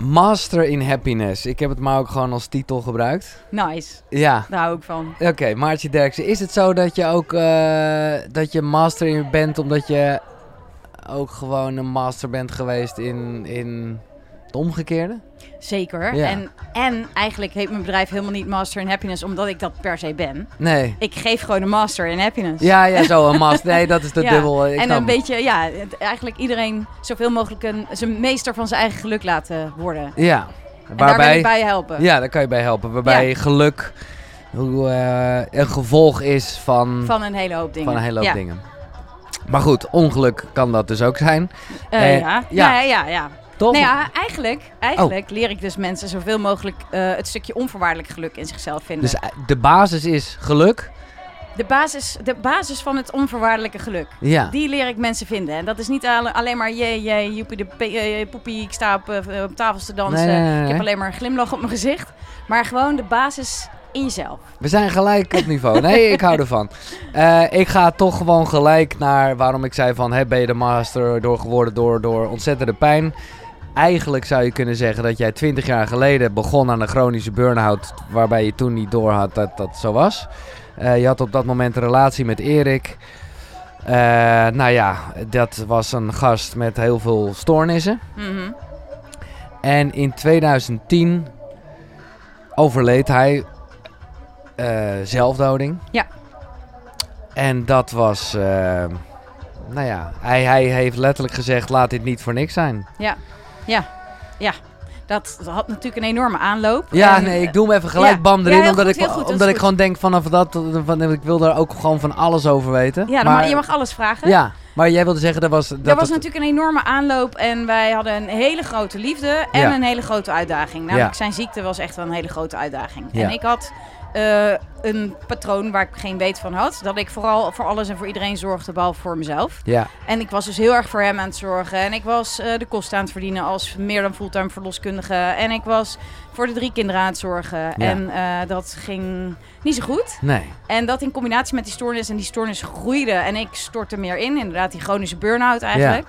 Master in Happiness. Ik heb het maar ook gewoon als titel gebruikt. Nice, Ja. daar hou ik van. Oké, Maartje Derksen. Is het zo dat je ook eh, dat je master in bent omdat je ook gewoon een master bent geweest in, in het omgekeerde? Zeker. Ja. En, en eigenlijk heet mijn bedrijf helemaal niet Master in Happiness omdat ik dat per se ben. Nee. Ik geef gewoon een Master in Happiness. Ja, ja, zo een master. Nee, dat is de Ja, dubbel. eh, ik en snap een beetje, ja, eigenlijk iedereen zoveel mogelijk een, zijn meester van zijn eigen geluk laten worden. Ja. En daar Waarbij, ik bij je helpen. ja, daar kan je bij helpen. Waarbij Ja. geluk hoe, eh, een gevolg is van, Van een hele hoop dingen. van een hele hoop dingen. Maar goed, ongeluk kan dat dus ook zijn. Eh, ja. ja. Ja. ja, ja, Toch? Nou ja, eigenlijk, eigenlijk Oh. leer ik dus mensen zoveel mogelijk eh, het stukje onvoorwaardelijk geluk in zichzelf vinden. Dus eh, de basis is geluk. de, basis, de basis van het onvoorwaardelijke geluk. Ja. Die leer ik mensen vinden. En dat is niet alle- alleen maar jee, jee, joepie de pe- eh, poepie, ik sta op, eh, op tafels te dansen. Nee, nee, nee, Ik heb alleen maar een glimlach op mijn gezicht. Maar gewoon de basis in jezelf. We zijn gelijk op niveau. Nee, ik hou ervan. Eh, ik ga toch gewoon gelijk naar waarom ik zei van... Hè, ben je de master door geworden door, door ontzettende pijn? Eigenlijk zou je kunnen zeggen dat jij 20 jaar geleden begon aan een chronische burn-out... waarbij je toen niet doorhad dat dat zo was. Eh, je had op dat moment een relatie met Erik. Eh, nou ja, dat was een gast met heel veel stoornissen. Mhm. En in 2010 overleed hij eh, zelfdoding. Ja. En dat was, nou ja, hij, hij heeft letterlijk gezegd: laat dit niet voor niks zijn. Dat had natuurlijk een enorme aanloop. Ja, En, nee, ik doe hem even gelijk ja. bam Ja, erin, heel omdat, goed, ik, goed, dat omdat ik goed. gewoon denk vanaf dat, van, ik wil daar ook gewoon van alles over weten. Ja, dan ma- je mag alles vragen. Ja, maar jij wilde zeggen dat was... Dat er was natuurlijk een enorme aanloop en wij hadden een hele grote liefde en Ja. een hele grote uitdaging. Namelijk Ja. zijn ziekte was echt wel een hele grote uitdaging. Ja. En ik had eh, een patroon waar ik geen weet van had. Dat ik vooral voor alles en voor iedereen zorgde, behalve voor mezelf. Ja, En ik was dus heel erg voor hem aan het zorgen. En ik was eh, de kosten aan het verdienen als meer dan fulltime verloskundige. En ik was voor de drie kinderen aan het zorgen. En eh, dat ging niet zo goed. nee. En dat in combinatie met die stoornis. En die stoornis groeide. En ik stortte meer in. Inderdaad, die chronische burn-out eigenlijk.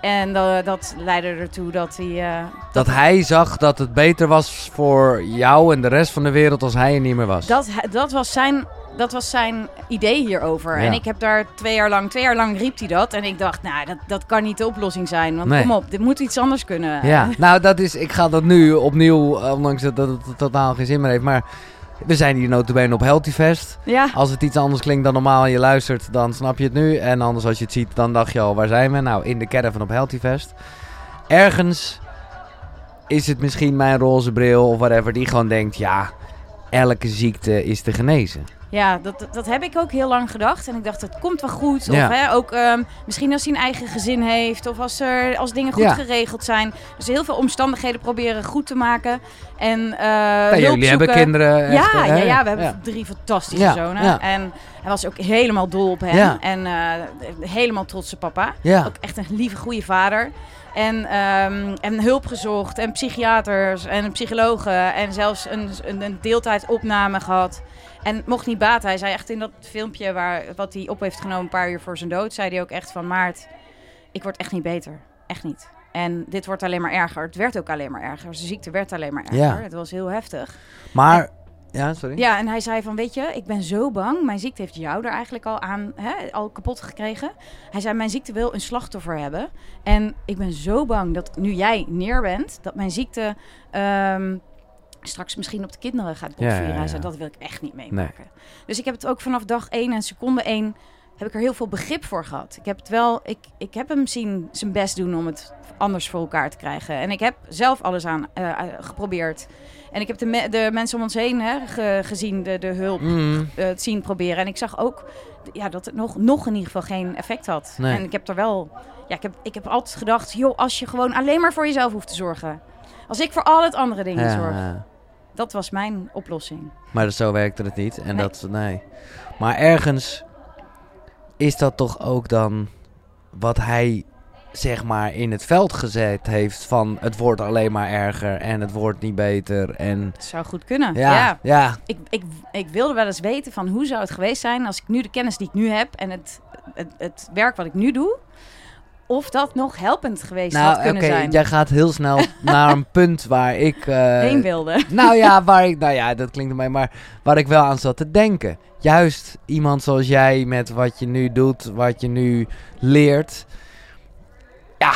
En eh, dat leidde ertoe dat hij... eh, Dat hij zag dat het beter was voor jou en de rest van de wereld als hij er niet meer was. dat, dat, was zijn, dat was zijn idee hierover. Ja. En ik heb daar twee jaar lang... Twee jaar lang riep hij dat. En ik dacht, nou, dat, dat kan niet de oplossing zijn. Want Nee. kom op, dit moet iets anders kunnen. Ja, nou dat is, ik ga dat nu opnieuw, eh, ondanks dat dat het totaal geen zin meer heeft, maar we zijn hier notabene op Healthy Fest. Ja, Als het iets anders klinkt dan normaal en je luistert, dan snap je het nu. En anders als je het ziet, dan dacht je al, waar zijn we? Nou, in de caravan op Healthy Fest. Ergens is het misschien mijn roze bril of whatever, die gewoon denkt, ja, elke ziekte is te genezen. Ja dat, dat heb ik ook heel lang gedacht. En ik dacht, het komt wel goed. Of Ja. hè, ook ehm, misschien als hij een eigen gezin heeft. Of als, er, als dingen goed Ja. geregeld zijn. Dus heel veel omstandigheden proberen goed te maken. En eh Ja, jullie hebben kinderen. echt, Ja, hè? ja, ja, we hebben drie fantastische zonen. En hij was ook helemaal dol op hem. En eh, helemaal trotse papa. Ja. Ook echt een lieve, goede vader. En, ehm, en hulp gezocht. En psychiaters en psychologen. En zelfs een, een, een deeltijdopname gehad. En mocht niet baten. Hij zei echt in dat filmpje waar, wat hij op heeft genomen een paar uur voor zijn dood... zei hij ook echt van... Maart, ik word echt niet beter. Echt niet. En dit wordt alleen maar erger. Het werd ook alleen maar erger. Zijn ziekte werd alleen maar erger. Ja. Het was heel heftig. Maar, ja, sorry. Ja, en hij zei van, weet je, ik ben zo bang. Mijn ziekte heeft jou er eigenlijk al aan, hè, al kapot gekregen. Hij zei, mijn ziekte wil een slachtoffer hebben. En ik ben zo bang dat nu jij neer bent, dat mijn ziekte ehm, straks misschien op de kinderen gaat Ja, opvieren. ja, dat wil ik echt niet meemaken. Dus ik heb het ook vanaf dag één en seconde één heb ik er heel veel begrip voor gehad. Ik heb het wel, ik, ik heb hem zien zijn best doen om het anders voor elkaar te krijgen. En ik heb zelf alles aan eh, eh, geprobeerd. En ik heb de, me- de mensen om ons heen hè, ge- gezien, de, de hulp, Mm, eh, het zien proberen. En ik zag ook ja, dat het nog, nog in ieder geval geen effect had. Nee. En ik heb er wel, ja, ik heb, ik heb altijd gedacht, joh, als je gewoon alleen maar voor jezelf hoeft te zorgen. Als ik voor al het andere dingen ja, zorg. Dat was mijn oplossing. Maar dat- zo werkte het niet. En Nee. dat, nee. Maar ergens is dat toch ook dan wat hij zeg maar in het veld gezet heeft van het wordt alleen maar erger en het wordt niet beter en Het zou goed kunnen. ja, ja, ja. Ik, ik, ik wilde wel eens weten van hoe zou het geweest zijn als ik nu de kennis die ik nu heb en het, het, het werk wat ik nu doe, of dat nog helpend geweest Nou, had kunnen zijn. jij gaat heel snel naar een punt waar ik... eh, Heen wilde. Nou ja, waar ik, nou ja, dat klinkt ermee, maar waar ik wel aan zat te denken. Juist iemand zoals jij met wat je nu doet, wat je nu leert. Ja,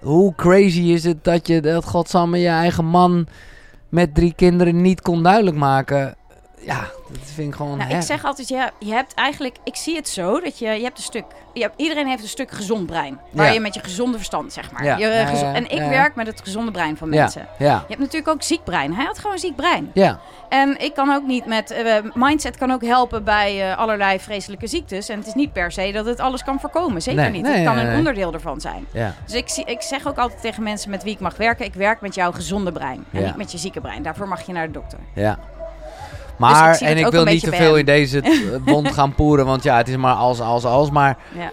hoe crazy is het dat je, dat godsamme, je eigen man met drie kinderen niet kon duidelijk maken. Ja, dat vind ik gewoon... Nou, ik zeg altijd, ja, je hebt eigenlijk, ik zie het zo, dat je, je hebt een stuk, je hebt, iedereen heeft een stuk gezond brein. Waar Ja. je met je gezonde verstand, zeg maar. Ja. Je, Ja, ja, en ik werk met het gezonde brein van mensen. ja, Je hebt natuurlijk ook ziek brein. Hij had gewoon ziek brein. ja, En ik kan ook niet met... eh, mindset kan ook helpen bij eh, allerlei vreselijke ziektes. En het is niet per se dat het alles kan voorkomen. Zeker Nee, niet. nee, het kan een onderdeel ervan zijn. ja. Dus ik, zie, ik zeg ook altijd tegen mensen met wie ik mag werken... ik werk met jouw gezonde brein. En niet met je zieke brein. Daarvoor mag je naar de dokter. Ja. Maar, Dus en ik wil niet te veel in deze eh, wond gaan poeren, want ja, het is maar als, als, als. Maar Ja.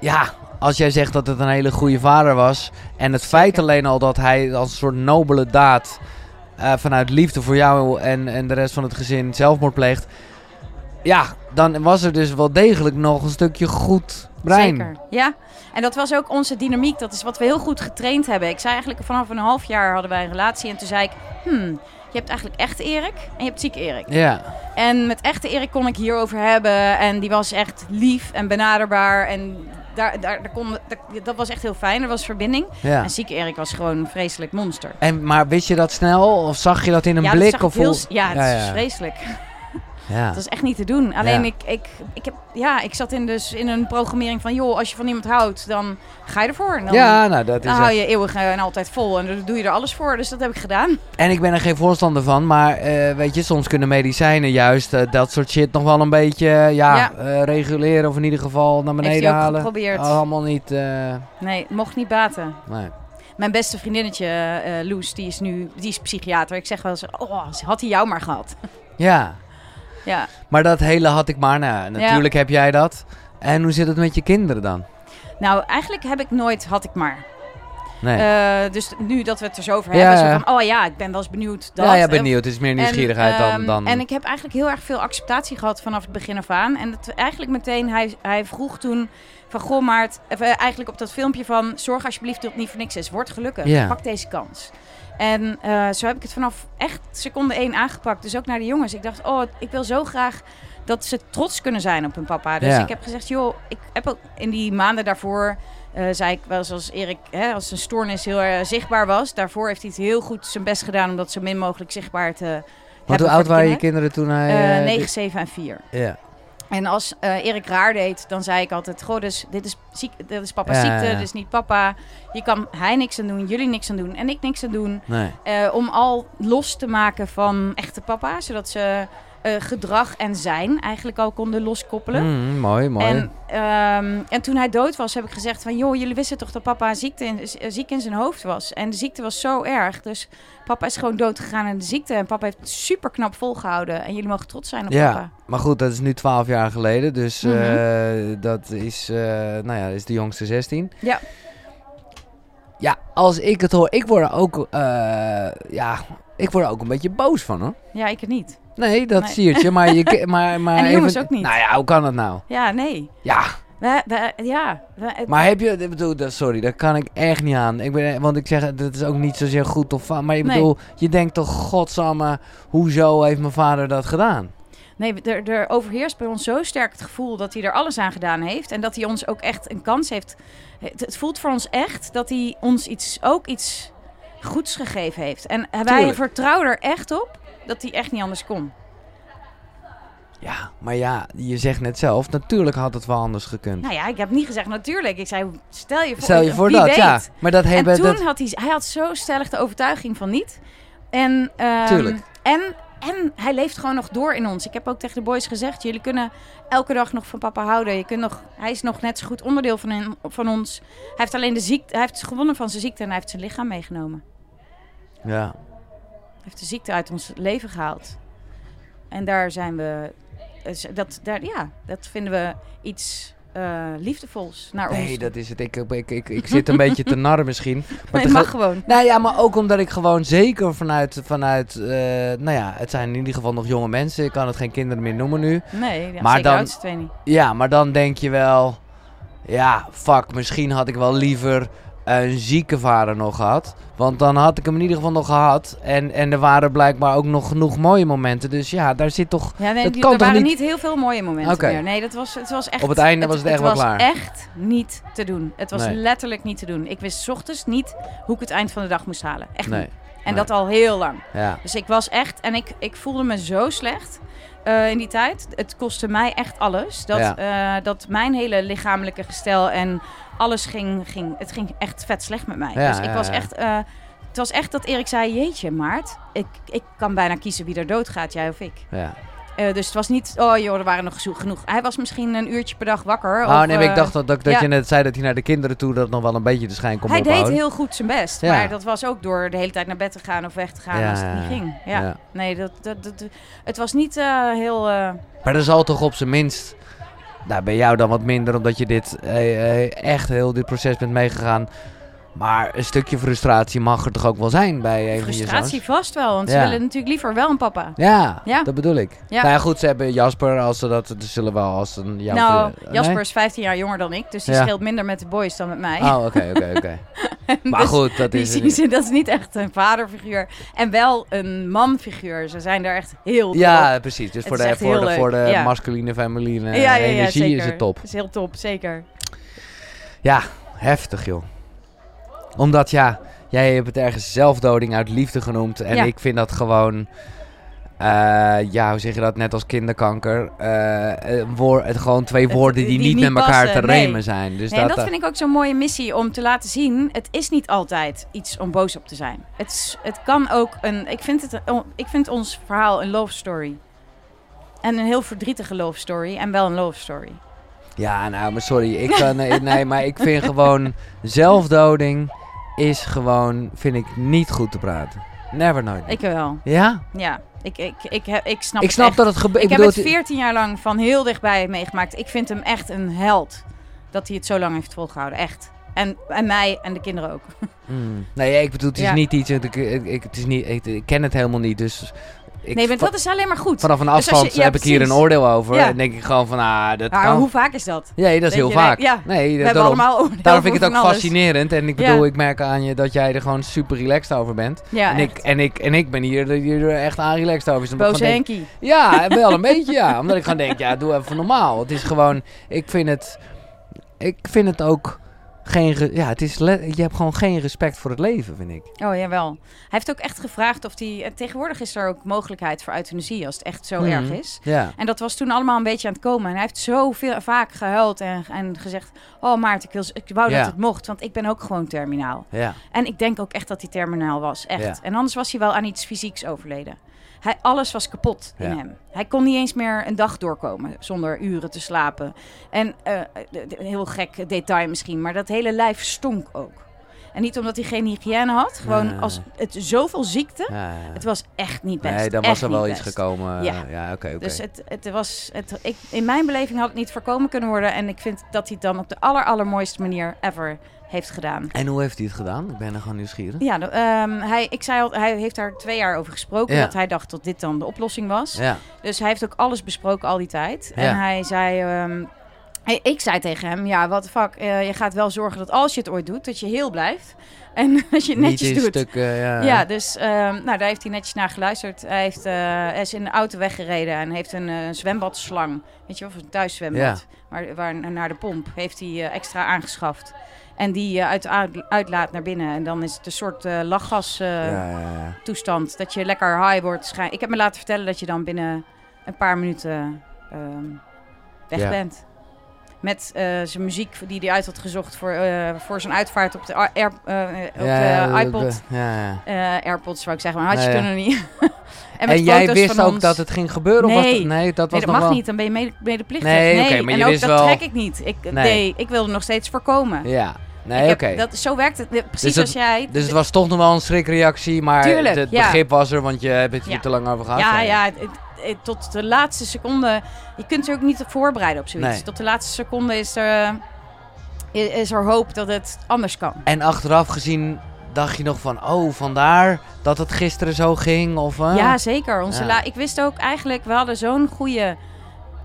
ja, als jij zegt dat het een hele goede vader was. En het feit alleen al dat hij als een soort nobele daad. eh, vanuit liefde voor jou en, en de rest van het gezin zelfmoord pleegt. Ja, dan was er dus wel degelijk nog een stukje goed brein. Zeker. Ja. En dat was ook onze dynamiek. Dat is wat we heel goed getraind hebben. Ik zei eigenlijk vanaf een half jaar hadden wij een relatie. En toen zei ik, hmm, je hebt eigenlijk echt Erik en je hebt ziek Erik. Ja, En met echte Erik kon ik hierover hebben. En die was echt lief en benaderbaar. En daar, daar, daar kon, daar- dat was echt heel fijn. Er was verbinding. ja. En zieke Erik was gewoon een vreselijk monster. En, maar wist je dat snel? Of zag je dat in een ja, blik? Of heel, ja, het Ja, is vreselijk. Ja. Dat is echt niet te doen. Alleen Ja. ik, ik, ik, heb, ja, ik zat in, dus in een programmering van... joh, als je van iemand houdt, dan ga je ervoor. En dan, ja, nou dat is dan hou je eeuwig en altijd vol. En dan doe je er alles voor. Dus dat heb ik gedaan. En ik ben er geen voorstander van, maar eh, weet je, soms kunnen medicijnen juist eh, dat soort shit nog wel een beetje ja, Ja. eh, reguleren of in ieder geval naar beneden ook halen. geprobeerd. Allemaal niet. eh, Nee, mocht niet baten. nee. Mijn beste vriendinnetje, eh Loes, die is nu die is psychiater. Ik zeg wel eens, oh, had hij jou maar gehad. Ja, ja. maar dat hele had ik maar. Natuurlijk heb jij dat. En hoe zit het met je kinderen dan? Nou, eigenlijk heb ik nooit, had ik maar. Nee. Eh, dus nu dat we het er zo over Ja, hebben, zo van, oh ja, ik ben wel eens benieuwd. Dat. ja, ja, benieuwd. Het is meer nieuwsgierigheid en, dan, ehm, dan... En ik heb eigenlijk heel erg veel acceptatie gehad vanaf het begin af aan. En het, eigenlijk meteen, hij, hij vroeg toen van, goh Maart, eh, eigenlijk op dat filmpje van, zorg alsjeblieft dat het niet voor niks is. Word gelukkig, Ja. pak deze kans. En eh, zo heb ik het vanaf echt seconde één aangepakt. Dus ook naar de jongens. Ik dacht, oh, ik wil zo graag dat ze trots kunnen zijn op hun papa. Dus Ja. ik heb gezegd, joh, ik heb ook in die maanden daarvoor... eh, zei ik wel eens als Erik, hè, als zijn stoornis heel erg zichtbaar was. Daarvoor heeft hij het heel goed zijn best gedaan om dat zo min mogelijk zichtbaar te Want hebben hoe oud waren je kinderen. toen hij... Eh, eh, 9, dit- 7 en 4. Ja. En als eh, Erik raar deed, dan zei ik altijd: Goh, dus dit is, ziek, dit is papa's Ja, ziekte, ja, dit is niet papa. Hier kan hij niks aan doen, jullie niks aan doen en ik niks aan doen. Nee. Eh, om al los te maken van echte papa, zodat ze eh, gedrag en zijn eigenlijk al konden loskoppelen. Mm, mooi, mooi. En, ehm, en toen hij dood was, heb ik gezegd van... joh, jullie wisten toch dat papa ziekte in, ziek in zijn hoofd was. En de ziekte was zo erg. Dus papa is gewoon dood gegaan aan de ziekte. En papa heeft het super knap volgehouden. En jullie mogen trots zijn op ja, papa. maar goed, dat is nu 12 jaar geleden. Dus Mhm. eh, dat is, eh, nou ja, is de jongste 16. Ja. Ja, als ik het hoor, ik word er ook, ja, ik word er ook een beetje boos van hoor. Ja, ik het niet. Nee, dat Nee. siertje, maar je, maar, maar En even- ook niet. Nou ja, hoe kan dat nou? Ja, nee. Ja, We, we, ja. We, maar heb je, ik bedoel, sorry, daar kan ik echt niet aan. Ik ben, want ik zeg, dat is ook niet zozeer goed of fout, maar ik Nee. bedoel, je denkt toch, godsamme, hoezo heeft mijn vader dat gedaan? Nee, er, er overheerst bij ons zo sterk het gevoel dat hij er alles aan gedaan heeft. En dat hij ons ook echt een kans heeft. Het, het voelt voor ons echt dat hij ons iets, ook iets goeds gegeven heeft. En wij Tuurlijk. vertrouwen er echt op dat hij echt niet anders kon. Ja, maar ja, je zegt net zelf, natuurlijk had het wel anders gekund. Nou ja, ik heb niet gezegd natuurlijk. Ik zei, stel je voor, Stel je voor dat, weet. ja. Maar dat En toen dat, had hij, hij had zo stellig de overtuiging van niet. En, ehm, Tuurlijk. En, en hij leeft gewoon nog door in ons. Ik heb ook tegen de boys gezegd, jullie kunnen elke dag nog van papa houden. Je kunt nog, hij is nog net zo goed onderdeel van, hen- van ons. Hij heeft alleen de ziekte, hij heeft gewonnen van zijn ziekte en hij heeft zijn lichaam meegenomen. ja. Heeft de ziekte uit ons leven gehaald. En daar zijn we, dus dat, daar, ja, dat vinden we iets eh, liefdevols naar ons. Nee, dat is het. Ik, ik, ik, ik zit een beetje te narren misschien. Maar Nee, mag gewoon. Nou ja, maar ook omdat ik gewoon zeker vanuit, vanuit eh, nou ja, het zijn in ieder geval nog jonge mensen. Ik kan het geen kinderen meer noemen nu. Nee, ja, Maar dan- twee niet. Ja, maar dan denk je wel, ja, fuck, misschien had ik wel liever een zieke vader nog gehad. Want dan had ik hem in ieder geval nog gehad. En, en er waren blijkbaar ook nog genoeg mooie momenten. Dus ja, daar zit toch... Ja, nee, Dat die- kan er toch waren niet- niet heel veel mooie momenten Oké. meer. Nee, dat was, het was echt... Op het einde was het echt wel was klaar. echt niet te doen. Het was Nee. letterlijk niet te doen. Ik wist 's ochtends niet hoe ik het eind van de dag moest halen. Echt Nee, niet. En nee. dat al heel lang. ja. Dus ik was echt... En ik, ik voelde me zo slecht eh, in die tijd. Het kostte mij echt alles. Dat, Ja. eh, dat mijn hele lichamelijke gestel en alles ging... ging het ging echt vet slecht met mij. Ja, dus ik ja, was echt... eh, het was echt dat Erik zei, jeetje Maart, ik, ik kan bijna kiezen wie er doodgaat, jij of ik. ja. Eh, dus het was niet, oh joh, er waren nog genoeg. Hij was misschien een uurtje per dag wakker. Oh of, nee, ik eh, dacht dat, dat, dat ja. je net zei dat hij naar de kinderen toe dat nog wel een beetje de schijn kon Hij deed heel goed zijn best. Ja. Maar dat was ook door de hele tijd naar bed te gaan of weg te gaan Ja, als het niet ging. Ja. Nee, dat, dat, dat, het was niet eh, heel... Maar er zal toch op zijn minst, nou bij jou dan wat minder, omdat je dit echt heel dit proces bent meegegaan. Maar een stukje frustratie mag er toch ook wel zijn bij een van je frustratie vast wel. Want Ja. ze willen natuurlijk liever wel een papa. Ja, Ja. dat bedoel ik. Ja. Nou ja, goed, ze hebben Jasper, als ze dat, ze zullen wel als een... jouw nou, Jasper Nee? is 15 jaar jonger dan ik. Dus die scheelt minder met de boys dan met mij. Oh, oké, oké, oké. Maar Dus goed, dat die is... zien ze, dat is niet echt een vaderfiguur. En wel een manfiguur. Ze zijn daar echt heel. Ja, precies. Dus Het voor de, voor de, voor de masculine, feminine ja, ja, ja, energie zeker. is het top. is heel top, zeker. Ja, heftig joh. Omdat ja, jij hebt het ergens zelfdoding uit liefde genoemd. En Ja. ik vind dat gewoon... eh, ja, hoe zeg je dat? Net als kinderkanker. eh, een woor- het, gewoon twee woorden die, die niet niet met elkaar passen, te nee. remen zijn. Dus Nee, en dat, dat eh, vind ik ook zo'n mooie missie om te laten zien. Het is niet altijd iets om boos op te zijn. Het, is, het kan ook een. Ik vind, het, ik vind ons verhaal een love story. En een heel verdrietige love story. En wel een love story. Ja, nou, maar sorry. Ik kan, nee, maar ik vind gewoon... Zelfdoding is gewoon, vind ik, niet goed te praten. Never nooit. Ik wel. ja? Ja. Ik, ik, ik, heb, ik snap Ik het snap dat het gebeurt. Ik, heb bedoel, het 14 jaar lang van heel dichtbij meegemaakt. Ik vind hem echt een held. Dat hij het zo lang heeft volgehouden. Echt. En, en mij en de kinderen ook. Mm. Nee, ik bedoel, het is Ja. niet iets... Ik, ik, ik- het is niet, ik, ik ken het helemaal niet, dus... Ik, nee, maar dat is alleen maar goed. Vanaf een Dus je- afstand ja, heb ik hier een oordeel over. Ja. En denk ik gewoon van, ah, dat maar kan. hoe vaak is dat? Ja, dat is heel je, vaak. nee, ja. Nee, dat, daarom, daarom vind ik het ook alles. fascinerend. En ik bedoel, ik merk aan je dat jij er gewoon super relaxed over bent. En, ik, en, ik, en ik ben hier, hier er echt aan relaxed over. Dus Boze denk-. Ja, wel een beetje ja. Omdat ik gewoon denk, ja, doe even normaal. Het is gewoon, ik vind het, ik vind het ook geen, ja, het is, je hebt gewoon geen respect voor het leven, vind ik. Oh, jawel. Hij heeft ook echt gevraagd of hij... Tegenwoordig is er ook mogelijkheid voor euthanasie als het echt zo Mhm. erg is. Ja. En dat was toen allemaal een beetje aan het komen. En hij heeft zo veel, vaak gehuild en, en gezegd... Oh Maarten, ik, wil, ik wou Ja. dat het mocht, want ik ben ook gewoon terminaal. Ja. En ik denk ook echt dat hij terminaal was, echt. En anders was hij wel aan iets fysieks overleden. Hij, alles was kapot in Ja. hem. Hij kon niet eens meer een dag doorkomen zonder uren te slapen. En eh, de- heel gek detail misschien, maar dat hele lijf stonk ook. En niet omdat hij geen hygiëne had, gewoon als het zoveel ziekte. ja, ja. Het was echt niet best. Nee, dan Echt was er wel iets gekomen. Ja. Oké. Dus het, het was, het, ik, in mijn beleving had het niet voorkomen kunnen worden. En ik vind dat hij het dan op de aller, allermooiste manier ever heeft gedaan. En hoe heeft hij het gedaan? Ik ben er gewoon nieuwsgierig. Ja, ehm, hij, ik zei al, hij heeft daar twee jaar over gesproken. Ja. Dat hij dacht dat dit dan de oplossing was. Ja. Dus hij heeft ook alles besproken al die tijd. Ja. En hij zei... ehm, ik zei tegen hem, ja, wat fuck, eh, je gaat wel zorgen dat als je het ooit doet, dat je heel blijft. En als je het netjes doet. stukken, ja. Ja, dus ehm, nou, daar heeft hij netjes naar geluisterd. Hij, heeft, hij is in de auto weggereden en heeft een eh, zwembadslang, weet je wel, of een thuiszwembad, Ja. waar, waar, naar de pomp, heeft hij extra aangeschaft. En die eh, uit uitlaat naar binnen. En dan is het een soort eh, lachgas eh, Ja, toestand. Dat je lekker high wordt. Ik heb me laten vertellen dat je dan binnen een paar minuten ehm, weg Ja. bent. Met eh, zijn muziek die hij uit had gezocht voor, eh, voor zijn uitvaart op de, Air, eh, op Ja, de ja, de- iPod. de- ja, ja. AirPods, wou ik zeggen, maar had je Nee, kunnen niet. en En jij wist ook ons. dat het ging gebeuren? Of was Nee. dat, nee, dat was Nee, dat mag wel... niet, dan ben je mede- medeplichtig. Nee, oké, maar en je ook wist dat wel- trek ik niet. Ik, nee. Nee. ik wilde nog steeds voorkomen. Ja, nee, oké. dat, zo werkt het. Precies Dus als jij... Dus het was toch nog wel een schrikreactie, maar Tuurlijk, het ja. begrip was er, want je hebt het hier Ja. te lang over gehad. Ja, ja, het- tot de laatste seconde. Je kunt er ook niet op voorbereiden op zoiets. Nee. Tot de laatste seconde is er, i- is er hoop dat het anders kan. En achteraf gezien dacht je nog van, oh, vandaar dat het gisteren zo ging? Of, eh? Ja, zeker. Onze Ja. la- ik wist ook eigenlijk, we hadden zo'n goede,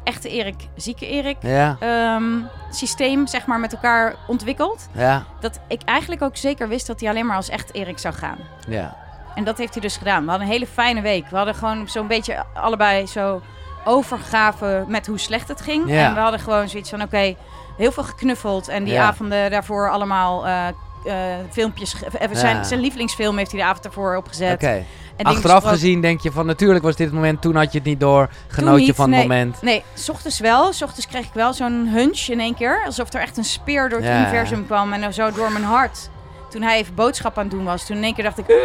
echte Erik, zieke Erik. Ja, Ehm, systeem zeg maar, met elkaar ontwikkeld. Ja, Dat ik eigenlijk ook zeker wist dat hij alleen maar als echt Erik zou gaan. ja. En dat heeft hij dus gedaan. We hadden een hele fijne week. We hadden gewoon zo'n beetje allebei zo overgegaven met hoe slecht het ging. Ja. En we hadden gewoon zoiets van, oké, heel veel geknuffeld. En die Ja. avonden daarvoor allemaal eh, eh, filmpjes... zijn, lievelingsfilm heeft hij de avond daarvoor opgezet. En Achteraf gezien denk je van natuurlijk was dit het moment, toen had je het niet door, genoot je van het moment. Nee, s ochtends wel. S ochtends kreeg ik wel zo'n hunch in één keer. Alsof er echt een speer door het universum kwam en zo door mijn hart. Toen hij even boodschap aan het doen was, toen in één keer dacht ik... "Uh,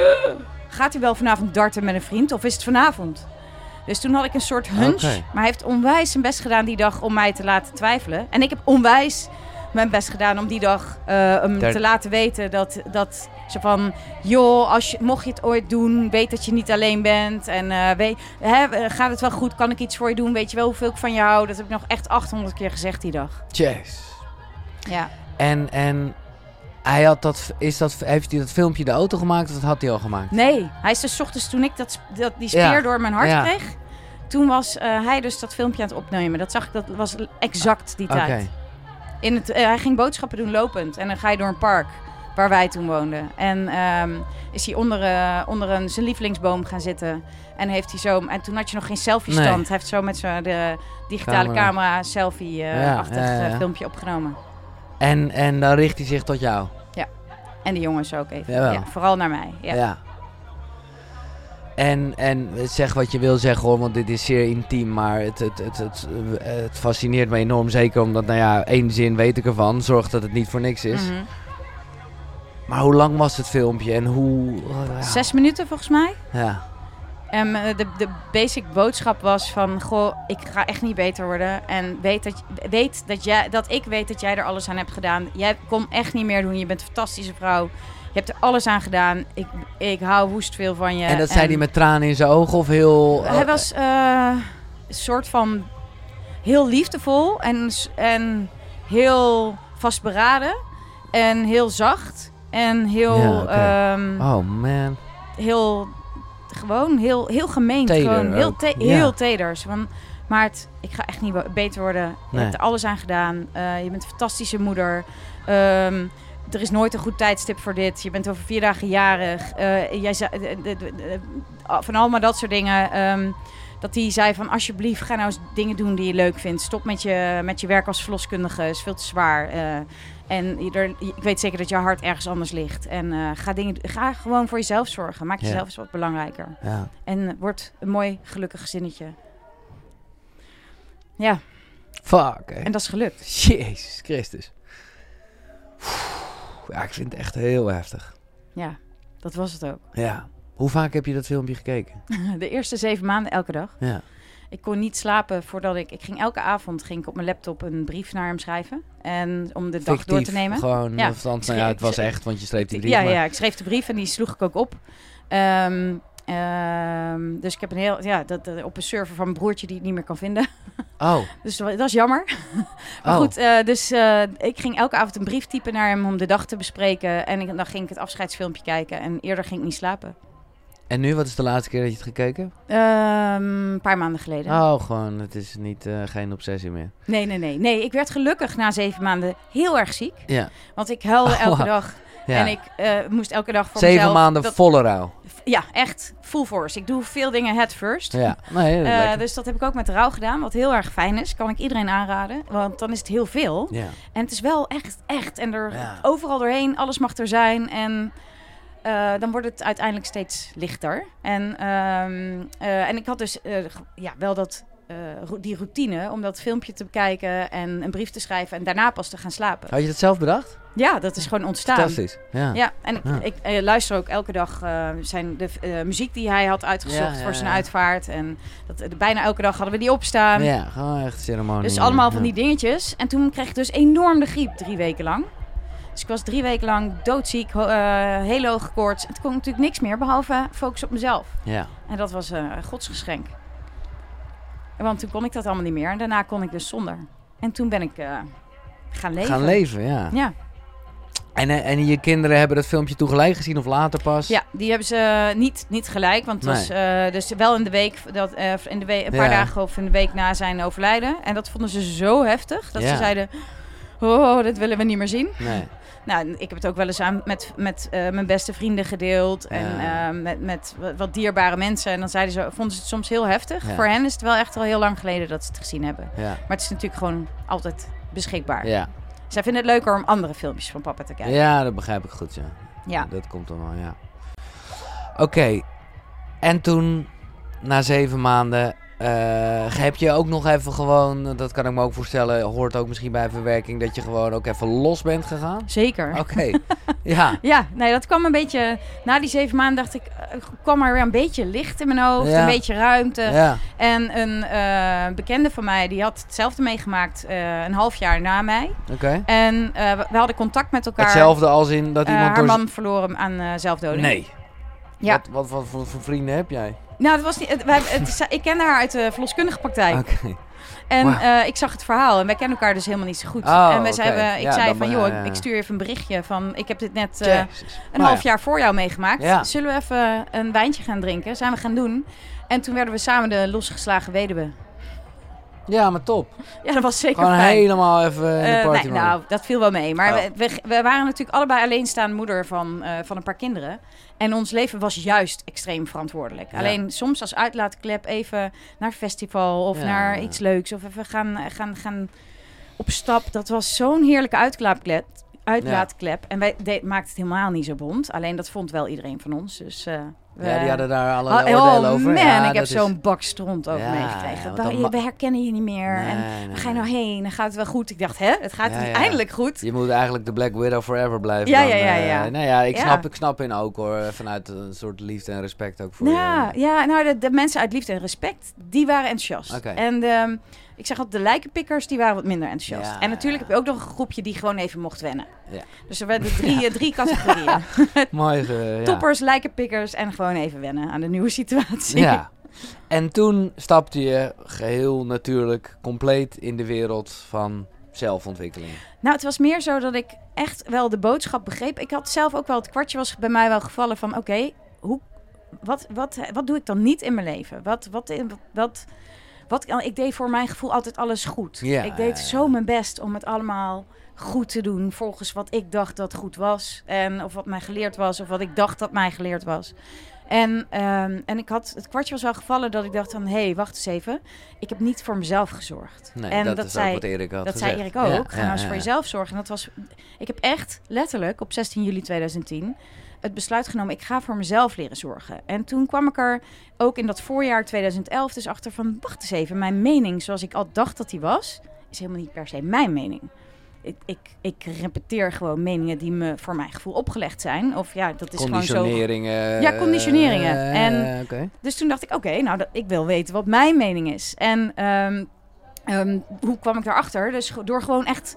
gaat hij wel vanavond darten met een vriend of is het vanavond? Dus toen had ik een soort hunch. Maar hij heeft onwijs zijn best gedaan die dag om mij te laten twijfelen. En ik heb onwijs mijn best gedaan om die dag eh, hem Daar- te laten weten dat, dat zo van... joh, als je, mocht je het ooit doen, weet dat je niet alleen bent. En eh, weet, hè, eh, gaat het wel goed? Kan ik iets voor je doen? Weet je wel hoeveel ik van je hou? Dat heb ik nog echt 800 keer gezegd die dag. Jeez. Ja. En, en hij had dat, is dat, heeft hij dat filmpje de auto gemaakt of dat had hij al gemaakt? Nee, hij is dus ochtends toen ik dat, dat, die speer Ja. door mijn hart Ja. kreeg... toen was eh, hij dus dat filmpje aan het opnemen. Dat zag ik, dat was exact die tijd. In het, eh, hij ging boodschappen doen lopend. En dan ga je door een park waar wij toen woonden. En ehm, is hij onder, eh, onder een, zijn lievelingsboom gaan zitten. En heeft hij zo... En toen had je nog geen selfie-stand. Nee. Hij heeft zo met zijn de digitale Camera. camera, selfie-achtig Ja, filmpje opgenomen. En, en dan richt hij zich tot jou. En de jongens ook even. Jawel. Ja, vooral naar mij. Ja. Ja. En, en zeg wat je wil zeggen hoor, want dit is zeer intiem, maar het, het, het, het, het fascineert me enorm. Zeker omdat, nou ja, één zin weet ik ervan. Zorg dat het niet voor niks is. Mhm. Maar hoe lang was het filmpje en hoe... ja. Zes minuten volgens mij. Ja. En eh, de, de basic boodschap was van... Goh, ik ga echt niet beter worden. En weet dat, weet dat, jij, dat ik weet dat jij er alles aan hebt gedaan. Jij kon echt niet meer doen. Je bent een fantastische vrouw. Je hebt er alles aan gedaan. Ik, ik hou woest veel van je. En dat zei hij met tranen in zijn ogen of heel... Hij was eh, een soort van heel liefdevol en, en heel vastberaden. En heel zacht. En heel, Ja, ehm, Oh man. heel gewoon heel, heel gemeend. Teder gewoon heel, ook, te- ja. heel teders. Van, Maart, ik ga echt niet beter worden. Je Nee. hebt er alles aan gedaan. Eh, je bent een fantastische moeder. Ehm, er is nooit een goed tijdstip voor dit. Je bent over vier dagen jarig. Eh, jij van allemaal dat soort dingen. Ehm, dat hij zei van alsjeblieft ga nou eens dingen doen die je leuk vindt. Stop met je, met je werk als verloskundige. is veel te zwaar. Eh, en er, ik weet zeker dat je hart ergens anders ligt. En eh, ga, dingen, ga gewoon voor jezelf zorgen. Maak Ja. jezelf eens wat belangrijker. Ja. En eh, word een mooi, gelukkig gezinnetje. Ja, Fuck. hè. en dat is gelukt. Jezus Christus. Ja, ik vind het echt heel heftig. Ja, dat was het ook. Ja. Hoe vaak heb je dat filmpje gekeken? De eerste zeven maanden elke dag. Ja. Ik kon niet slapen voordat ik... Ik ging elke avond ging ik op mijn laptop een brief naar hem schrijven. En om de dag door te nemen. Gewoon, Ja. of althans, nou ja, het was echt, want je schreef die brief. ja, maar- ja, ik schreef de brief en die sloeg ik ook op. Ehm, ehm, dus ik heb een heel... Ja, dat, dat- op een server van mijn broertje die ik niet meer kan vinden. Oh, Dus dat is jammer. Maar oh. goed, eh, dus eh, ik ging elke avond een brief typen naar hem om de dag te bespreken. En ik, dan ging ik het afscheidsfilmpje kijken. En eerder ging ik niet slapen. En nu, wat is de laatste keer dat je het gekeken? Ehm, een paar maanden geleden. Oh, gewoon, het is niet, eh, geen obsessie meer. Nee, nee, nee. Nee, ik werd gelukkig na zeven maanden heel erg ziek. Ja. Want ik huilde Oh, elke dag. ja. En ik eh, moest elke dag voor Zeven mezelf... maanden dat- volle rouw. Ja, echt full force. Ik doe veel dingen head first. Ja, nee, dat Eh, dus dat heb ik ook met rouw gedaan, wat heel erg fijn is. Kan ik iedereen aanraden, want dan is het heel veel. Ja. En het is wel echt, echt. En er Ja. overal doorheen, alles mag er zijn. En eh, dan wordt het uiteindelijk steeds lichter. En, ehm, eh, en ik had dus eh, ja, wel dat, die routine om dat filmpje te bekijken en een brief te schrijven en daarna pas te gaan slapen. Had je dat zelf bedacht? Ja, dat is gewoon ontstaan. Fantastisch. Ja. Ja, en ik, Ja. ik luister ook elke dag zijn de muziek die hij had uitgezocht Ja, voor zijn uitvaart. En dat, bijna elke dag hadden we die opstaan. Ja, gewoon echt ceremonie. Dus allemaal van die dingetjes. En toen kreeg ik dus enorm de griep drie weken lang. Dus ik was drie weken lang doodziek, ho- eh, hele hoge koorts. Toen kon natuurlijk niks meer behalve focus op mezelf. Ja. En dat was eh, een godsgeschenk. Want toen kon ik dat allemaal niet meer. En daarna kon ik dus zonder. En toen ben ik eh, gaan leven. Gaan leven, ja. Ja. En, en je kinderen hebben dat filmpje toen gelijk gezien of later pas? ja, die hebben ze niet, niet gelijk. Want het was dus wel in de week, dat, in de week, een paar Ja. dagen of in de week na zijn overlijden. En dat vonden ze zo heftig dat Ja. ze zeiden... oh, dat willen we niet meer zien. Nee. Nou, ik heb het ook wel eens aan met, met eh, mijn beste vrienden gedeeld. En Ja. eh, met, met wat- dierbare mensen. En dan zeiden ze, vonden ze het soms heel heftig. Ja. Voor hen is het wel echt al heel lang geleden dat ze het gezien hebben. Ja. Maar het is natuurlijk gewoon altijd beschikbaar. Ja. Zij vinden het leuker om andere filmpjes van papa te kijken. ja, dat begrijp ik goed, ja. Ja. Dat komt dan wel, ja. Oké. En toen, na zeven maanden, eh, heb je ook nog even gewoon, dat kan ik me ook voorstellen, hoort ook misschien bij verwerking, dat je gewoon ook even los bent gegaan? Zeker. Oké. ja. Ja, nee, dat kwam een beetje... Na die zeven maanden dacht ik, eh, kwam er weer een beetje licht in mijn hoofd. Ja. Een beetje ruimte. Ja. En een eh, bekende van mij, die had hetzelfde meegemaakt een half jaar na mij. Oké. En we, hadden contact met elkaar. Hetzelfde als in dat iemand haar door... man verloren aan zelfdoding. Nee. Ja. Wat, wat, voor vrienden heb jij? Nou, dat was niet, het, wij, het ik kende haar uit de verloskundige praktijk. Oké. En eh, ik zag het verhaal en wij kennen elkaar dus helemaal niet zo goed. Oh, en wij zeiden, ik Ja, zei van, joh, ik stuur je even een berichtje van... Ik heb dit net eh, een Nou half ja. jaar voor jou meegemaakt. Ja. Zullen we even een wijntje gaan drinken? Zijn we gaan doen. En toen werden we samen de losgeslagen weduwe. Ja, maar top. Ja, dat was zeker Gewoon fijn. helemaal even in de Eh, party nee, nou, dat viel wel mee. Maar Oh. we, we, we waren natuurlijk allebei alleenstaande moeder van, eh, van een paar kinderen. En ons leven was juist extreem verantwoordelijk. Ja. Alleen soms als uitlaatklep even naar festival of Ja. naar iets leuks. Of even gaan, gaan, gaan op stap. Dat was zo'n heerlijke uitlaatklep. Uitlaatklep. En wij de, maakten het helemaal niet zo bond. Alleen dat vond wel iedereen van ons. Dus, eh, we, ja, die hadden daar alle Oh, oordelen oh over. man, Ja, ik heb is- zo'n bak stront ook Ja, meegekregen. ja, we, dan herkennen je niet meer. en Nee, ga je nou heen? Dan gaat het wel goed. Ik dacht, hè, het gaat Ja, ja. eindelijk goed. Je moet eigenlijk de Black Widow forever blijven. Ja, dan, ja, ja, eh, ja. nou ja, ik Ja. snap, ik snap in ook hoor. Vanuit een soort liefde en respect ook voor Ja, je. ja nou, de, de mensen uit liefde en respect, die waren enthousiast. Oké. En ehm, ik zeg altijd, de lijkenpikkers, die waren wat minder enthousiast. Ja, en natuurlijk heb je ook nog een groepje die gewoon even mocht wennen. Ja. Dus er werden drie, drie categorieën. Mooi. ja. Toppers, lijkenpikkers en gewoon even wennen aan de nieuwe situatie. Ja. En toen stapte je geheel natuurlijk compleet in de wereld van zelfontwikkeling. Nou, het was meer zo dat ik echt wel de boodschap begreep. Ik had zelf ook wel, het kwartje was bij mij wel gevallen van... oké, hoe, wat, wat, wat doe ik dan niet in mijn leven? Wat, wat, wat, wat, wat, ik deed voor mijn gevoel altijd alles goed. Ja, ik deed zo mijn best om het allemaal goed te doen... volgens wat ik dacht dat goed was. En, of wat mij geleerd was, of wat ik dacht dat mij geleerd was. En, ehm, en ik had, het kwartje was wel gevallen dat ik dacht van... hé, hey, wacht eens even. Ik heb niet voor mezelf gezorgd. Nee, en dat, dat, is zei, wat Erik had dat gezegd. zei Erik ook. Ja, Ga nou eens ja, voor ja. jezelf zorgen. En dat was, ik heb echt letterlijk op 16 juli 2010 het besluit genomen. Ik ga voor mezelf leren zorgen. En toen kwam ik er ook in dat voorjaar 2011 dus achter van... Wacht eens even, mijn mening zoals ik al dacht dat die was... is helemaal niet per se mijn mening. Ik, ik, ik repeteer gewoon meningen die me voor mijn gevoel opgelegd zijn. Of ja, dat is gewoon zo Conditioneringen. Ja, conditioneringen. eh, En- oké. dus toen dacht ik, oké, nou, dat, ik wil weten wat mijn mening is. En ehm, ehm, hoe kwam ik daarachter? Dus door gewoon echt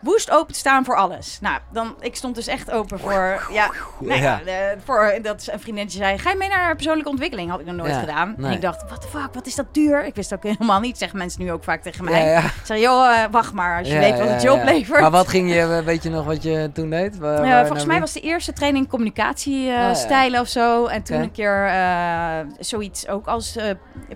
woest open te staan voor alles. Nou, dan, ik stond dus echt open voor, ja, nou ja, eh, voor dat een vriendinnetje zei, ga je mee naar persoonlijke ontwikkeling? Had ik nog nooit Ja, gedaan. nee. En ik dacht, what the fuck, wat is dat duur? Ik wist ook helemaal niet, zeggen mensen nu ook vaak tegen mij. Ja. Ik zeg, joh, eh, wacht maar, als je weet wat het je oplevert. Maar wat ging je, weet je nog wat je toen deed? Waar- Ja, waar volgens nou mij was de eerste training communicatiestijlen stijlen of zo. En toen een keer eh, zoiets ook als eh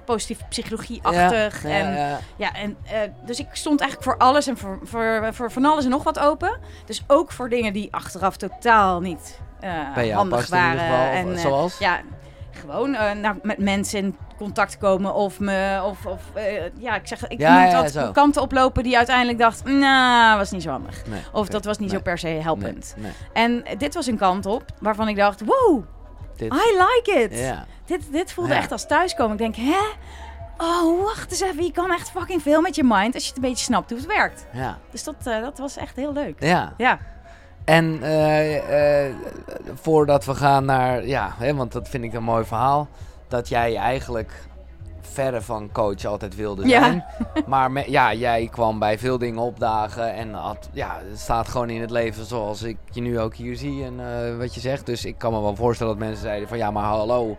positieve psychologie-achtig. Ja, en, ja, en, eh, dus ik stond eigenlijk voor alles en voor, voor, voor van alles en nog wat open. Dus ook voor dingen die achteraf totaal niet eh, Bij handig waren. geval, en, eh, zoals? ja, gewoon nou, met mensen in contact komen of me of, of ja, ik zeg, ik Ja, moet ja, kanten oplopen die uiteindelijk dacht, nou, was niet zo handig. Nee, Of dat was niet Nee. zo per se helpend. Nee. En dit was een kant op waarvan ik dacht, wow, Dit, I like it. Dit, dit voelde Ja. echt als thuiskomen. Ik denk, hè? Oh, wacht eens even. Je kan echt fucking veel met je mind als je het een beetje snapt hoe het werkt. Ja. Dus dat, eh, dat was echt heel leuk. ja. Ja, En eh, eh, voordat we gaan naar, ja, hè, want dat vind ik een mooi verhaal, dat jij eigenlijk verre van coach altijd wilde Ja. zijn. Maar me- ja, jij kwam bij veel dingen opdagen en had, ja, het staat gewoon in het leven zoals ik je nu ook hier zie en wat je zegt. Dus ik kan me wel voorstellen dat mensen zeiden van, ja, maar hallo,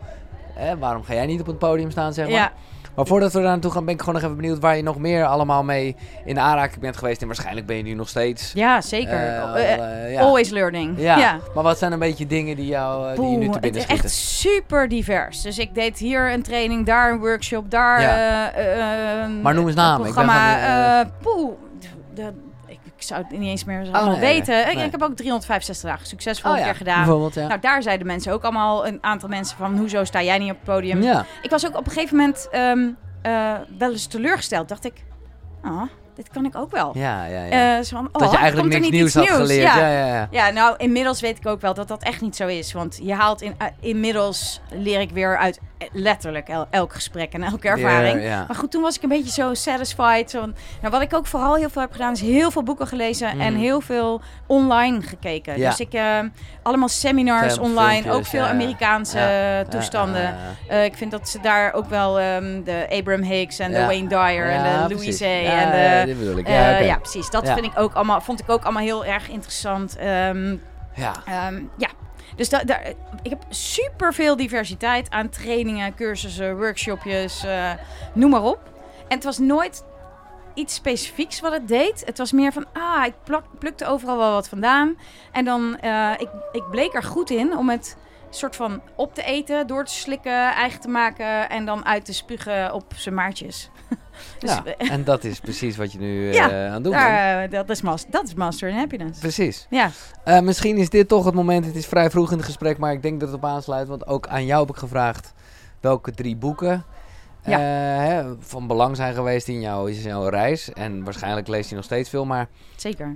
hè, waarom ga jij niet op het podium staan, zeg maar. ja. Maar voordat we daar naartoe gaan, ben ik gewoon nog even benieuwd waar je nog meer allemaal mee in aanraking bent geweest. En waarschijnlijk ben je nu nog steeds. ja zeker. eh, Eh, eh, ja. Always learning. Ja. ja. maar wat zijn een beetje dingen die, jou, die je nu te binnen het is schieten? echt super divers. Dus ik deed hier een training, daar een workshop, daar Ja. Maar noem eens een namen, ik ben van eh, eh, poeh, de, ik zou het niet eens meer Oh, nee, weten. Ik- nee. Ik heb ook 365 dagen succesvol Oh een ja, keer gedaan. Ja. Nou, daar zeiden mensen ook allemaal, een aantal mensen van, hoezo sta jij niet op het podium? ja. Ik was ook op een gegeven moment ehm, eh, wel eens teleurgesteld. Dacht ik, ah, dit kan ik ook wel. Ja, ja, ja. Eh, zo van, dat je oh, eigenlijk niks nieuws iets had geleerd. Ja. Ja, ja, ja. Ja, nou, inmiddels weet ik ook wel dat dat echt niet zo is. Want je haalt in, eh, inmiddels leer ik weer uit letterlijk el- elk gesprek en elke ervaring. Maar goed, toen was ik een beetje zo satisfied. Zo, nou, wat ik ook vooral heel veel heb gedaan, is heel veel boeken gelezen en Mhm. heel veel online gekeken. Dus ik, eh, allemaal seminars online, filmpjes, ook veel ja. Amerikaanse Ja, eh, toestanden. Ja. Eh, ik vind dat ze daar ook wel ehm, de Abraham Hicks en de. Wayne Dyer en de. Louise en de, ja, Ja, precies. Dat vind ik ook allemaal, vond ik ook allemaal heel erg interessant. Ehm, Ja. Ehm, ja, dus da- daar, ik heb super veel diversiteit aan trainingen, cursussen, workshopjes, eh, noem maar op. En het was nooit iets specifieks wat het deed. Het was meer van, ah, ik plak- plukte overal wel wat vandaan. En dan, eh, ik, ik bleek er goed in om het soort van op te eten, door te slikken, eigen te maken en dan uit te spugen op zijn maartjes. dus ja. En dat is precies wat je nu eh, aan het doen bent. daar, eh, dat, is mas- dat is Master in Happiness. Precies. Ja, Eh, misschien is dit toch het moment. Het is vrij vroeg in het gesprek, maar ik denk dat het op aansluit. Want ook aan jou heb ik gevraagd welke drie boeken Ja. hè, van belang zijn geweest in, jou, in jouw reis. En waarschijnlijk leest je nog steeds veel. Maar zeker.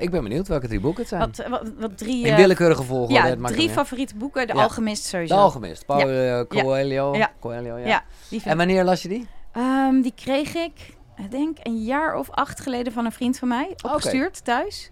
ik ben benieuwd welke drie boeken het zijn. Wat, wat, wat drie... in willekeurige volgorde. Ja, drie favoriete boeken. De. Alchemist De sowieso. Alchemist. Paulo Coelho. Coelho, ja. En wanneer las je die? Ehm, die kreeg ik, ik denk een jaar of acht geleden van een vriend van mij. Opgestuurd thuis.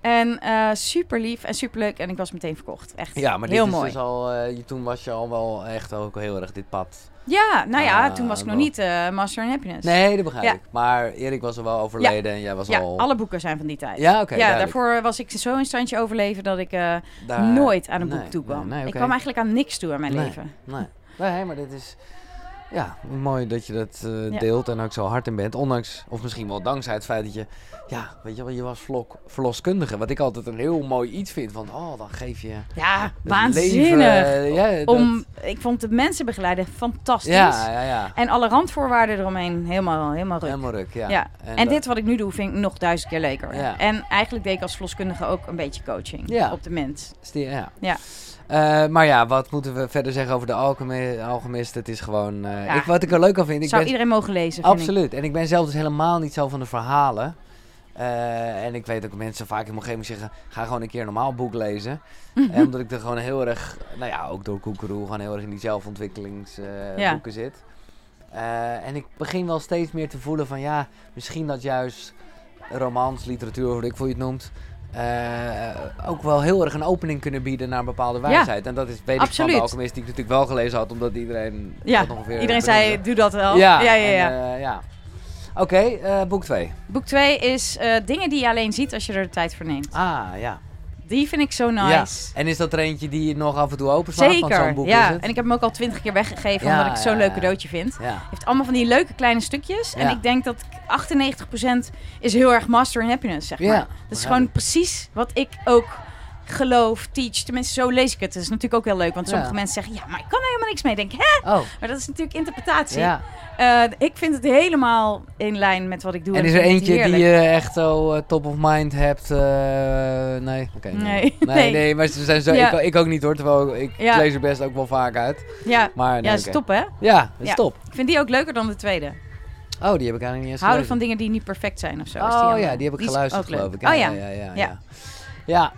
En eh, super lief en super leuk. En ik was meteen verkocht. Echt Ja, maar heel dit is mooi. dus al, eh, toen was je al wel echt ook heel erg dit pad. Ja, nou ja, Ah, toen was ik nog niet eh, Master in Happiness. Nee, dat begrijp Ja. ik. Maar Erik was er wel overleden en jij was Ja, al... alle boeken zijn van die tijd. Ja, oké, ja, duidelijk. daarvoor was ik zo in standje overleven dat ik Daar- nooit aan een nee, boek toe kwam. nee, nee, Ik kwam eigenlijk aan niks toe in mijn leven. Nee. nee, maar dit is... Ja, mooi dat je dat eh, Ja. deelt en ook zo hard in bent. Ondanks, of misschien wel dankzij het feit dat je... Ja, weet je wel, je was vlok, verloskundige. Wat ik altijd een heel mooi iets vind. Van, oh, dan geef je... Ja, waanzinnig. leven, eh, ja, dat- Om, ik vond de mensen begeleiden fantastisch. Ja, ja, ja. En alle randvoorwaarden eromheen helemaal, helemaal ruk. Helemaal ruk, ja. Ja. En, dat- dit wat ik nu doe, vind ik nog duizend keer leuker. En eigenlijk deed ik als verloskundige ook een beetje coaching op de mens. ja. Ja. Eh, maar ja, wat moeten we verder zeggen over de alchemi- alchemist? Het is gewoon... eh, Ja. ik, wat ik er leuk aan vind... Ik Zou ben, iedereen mogen lezen. Absoluut. En ik ben zelf dus helemaal niet zo van de verhalen. Eh, en ik weet ook dat mensen vaak in mijn omgeving zeggen... ga gewoon een keer een normaal boek lezen. En omdat ik er gewoon heel erg... Nou ja, ook door Koekeroe... gewoon heel erg in die zelfontwikkelingsboeken Ja. zit. En ik begin wel steeds meer te voelen van... ja, misschien dat juist romans, literatuur, hoe ik voor je het noemt... eh, ook wel heel erg een opening kunnen bieden naar een bepaalde wijsheid. En dat is, weet ik van de alchemist die ik natuurlijk wel gelezen had... omdat iedereen Ja, dat ongeveer Iedereen zei, doe dat wel. Ja, ja, ja. ja. eh, ja. Oké, eh, boek 2. Boek 2 is dingen die je alleen ziet als je er de tijd voor neemt. Ah, ja. Die vind ik zo nice. ja. En is dat er eentje die je nog af en toe openslaat? Want Zeker, zo'n boek ja. is het. En ik heb hem ook al twintig keer weggegeven, Ja, omdat ik het zo'n leuk cadeautje vind. Heeft allemaal van die leuke kleine stukjes. En ik denk dat 98% is heel erg master in happiness, zeg maar. Dat is gewoon precies wat ik ook geloof, teach. Tenminste, zo lees ik het. Dat is natuurlijk ook heel leuk. Want sommige Ja. mensen zeggen, ja, maar ik kan er helemaal niks mee. Ik denk, hè? Oh, Maar dat is natuurlijk interpretatie. ja. Eh, ik vind het helemaal in lijn met wat ik doe. En is er eentje die je echt zo eh, top of mind hebt? eh, nee. Nee. nee. nee. Nee. nee, maar ze zijn zo, Ja. ik, ik ook niet hoor, terwijl ik lees er best ook wel vaak uit. Ja, Maar nee, ja is oké. top, hè? Ja, dat is Ja. top. Ik vind die ook leuker dan de tweede. Oh, die heb ik eigenlijk niet eens Houden van dingen die niet perfect zijn of zo. is Oh ja, die heb ik is geluisterd leuk. geloof ik. Oh ja, Ja. ja. Ja.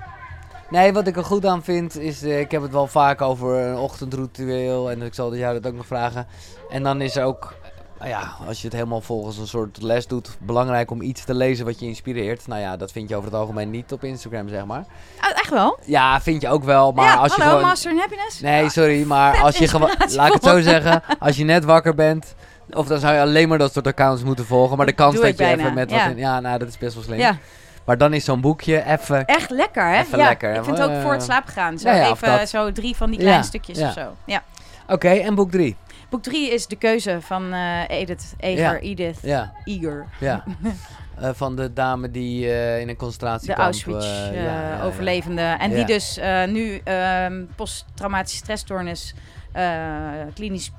Nee, wat ik er goed aan vind is, eh, ik heb het wel vaak over een ochtendritueel en ik zal jou dat ook nog vragen. En dan is er ook, nou ja, als je het helemaal volgens een soort les doet, belangrijk om iets te lezen wat je inspireert. Nou ja, dat vind je over het algemeen niet op Instagram, zeg maar. Oh, echt wel? Ja, vind je ook wel, maar ja, als je gewoon... Master in Happiness. Nee, sorry, maar als je gewoon, laat ik het zo zeggen, als je net wakker bent, of dan zou je alleen maar dat soort accounts moeten volgen. Maar de kans dat je bijna, even met ja. wat in, ja, nou dat is best wel slim. Ja, Maar dan is zo'n boekje even echt lekker, hè? Even ja, lekker, Ik vind het ook Eh, voor het slapen gaan. Zo ja, ja, of even zo drie van die kleine stukjes ja. of zo. Ja. Oké, en boek drie. Boek drie is De Keuze van eh, Edith Eger. Edith Eger. ja. Eh, van de dame die in een concentratiekamp... De Auschwitz eh, eh, ja, ja, ja. overlevende. En die dus nu ehm posttraumatische stressstoornis klinisch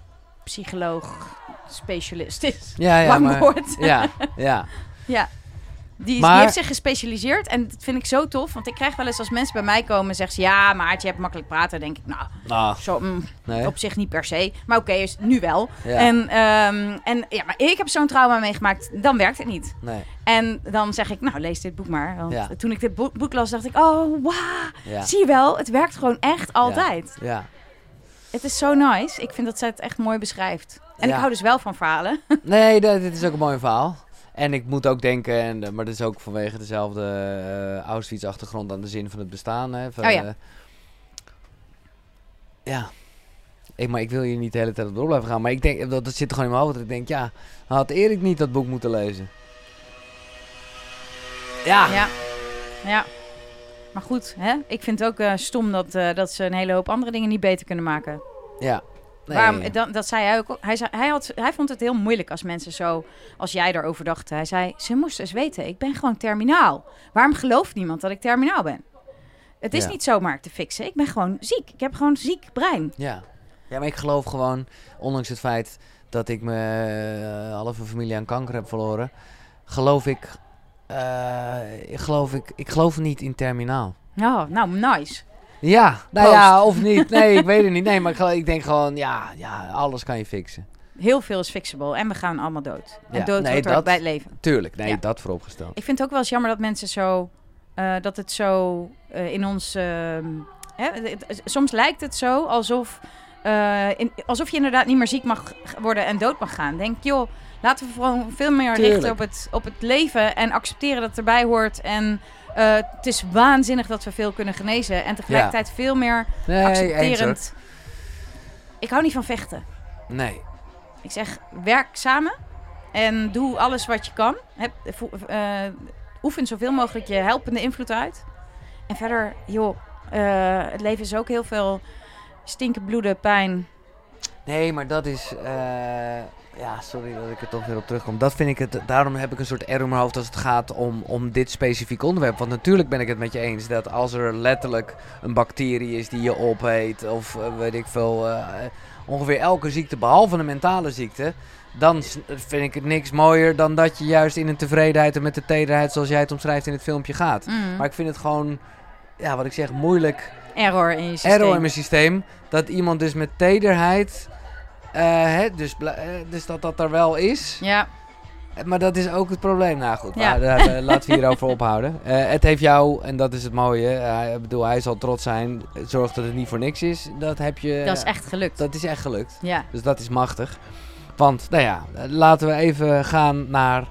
psycholoog specialist is. Ja, ja, Lang maar, woord. ja, ja. Ja. Die, Maar- die heeft zich gespecialiseerd en dat vind ik zo tof. Want ik krijg wel eens als mensen bij mij komen en zeggen ze... Ja, Maartje, je hebt makkelijk praten. Denk ik, nou, Nou, zo, mm, nee. op zich niet per se. Maar oké, is nu wel. Ja. En, ehm, en ja, maar ik heb zo'n trauma meegemaakt. Dan werkt het niet. Nee. En dan zeg ik, nou, lees dit boek maar. Want Ja. toen ik dit boek, boek las, dacht ik... Oh. Ja. Zie je wel, het werkt gewoon echt altijd. Ja. Het is zo nice. Ik vind dat zij het echt mooi beschrijft. En Ja. ik hou dus wel van verhalen. Nee, dit is ook een mooi verhaal. En ik moet ook denken, en, eh, maar dat is ook vanwege dezelfde eh, Auschwitz-achtergrond aan de zin van het bestaan. Hè, van, Oh ja. eh, ja. Ik, maar ik wil hier niet de hele tijd op door blijven gaan. Maar ik denk, dat, dat zit gewoon in mijn hoofd. Dat ik denk, ja, had Erik niet dat boek moeten lezen? Ja. Ja. ja. Maar goed, hè? ik vind het ook stom dat, dat ze een hele hoop andere dingen niet beter kunnen maken. Ja. Nee. Waarom, dat, dat zei hij ook. Hij, zei, hij, had, hij vond het heel moeilijk als mensen zo, als jij daarover dacht. Hij zei, ze moesten eens weten, ik ben gewoon terminaal. Waarom gelooft niemand dat ik terminaal ben? Het is Ja. niet zomaar te fixen. Ik ben gewoon ziek. Ik heb gewoon ziek brein. Ja. ja, maar ik geloof gewoon, ondanks het feit dat ik mijn eh, halve familie aan kanker heb verloren, geloof ik, eh, ik geloof ik, ik geloof niet in terminaal. Oh, nou, nice. Ja, nou Proost. ja, of niet. Nee, ik weet het niet. Nee, maar ik, denk gewoon, ja, ja, alles kan je fixen. Heel veel is fixable en we gaan allemaal dood. En Ja, dood nee, dat- bij het leven. Tuurlijk, nee, Ja. dat vooropgesteld. Ik vind het ook wel eens jammer dat mensen zo... eh, dat het zo eh, in ons... ehm, hè, het- soms lijkt het zo alsof... eh, in, alsof je inderdaad niet meer ziek mag worden en dood mag gaan. Denk, joh, laten we gewoon veel meer Tuurlijk. richten op het, op het leven... en accepteren dat het erbij hoort. En eh, het is waanzinnig dat we veel kunnen genezen. En tegelijkertijd veel meer Nee, accepterend... Ik hou niet van vechten. Nee. Ik zeg, werk samen en doe alles wat je kan. Heb, eh, oefen zoveel mogelijk je helpende invloed uit. En verder, joh, eh, het leven is ook heel veel stinken, bloeden, pijn. Nee, maar dat is. Ja, sorry dat ik er toch weer op terugkom. Dat vind ik het. Daarom heb ik een soort error in mijn hoofd als het gaat om, om dit specifieke onderwerp. Want natuurlijk ben ik het met je eens dat als er letterlijk een bacterie is die je opeet, of eh, weet ik veel, eh, ongeveer elke ziekte behalve een mentale ziekte. Dan vind ik het niks mooier dan dat je juist in een tevredenheid en met de tederheid, zoals jij het omschrijft in het filmpje, gaat. Mm. Maar ik vind het gewoon, ja, wat ik zeg, moeilijk Error in je systeem. error in mijn systeem. Dat iemand dus met tederheid. Eh, hè, dus, eh, dus dat dat er wel is. Ja, Eh, Maar dat is ook het probleem. Nou goed, Ja. maar, eh, laten we hierover ophouden. Het heeft jou, en dat is het mooie. ik bedoel, hij zal trots zijn. Zorg dat het niet voor niks is. Dat heb je. dat is echt gelukt. Dat is echt gelukt. Ja, Dus dat is machtig. Want, nou ja, laten we even gaan naar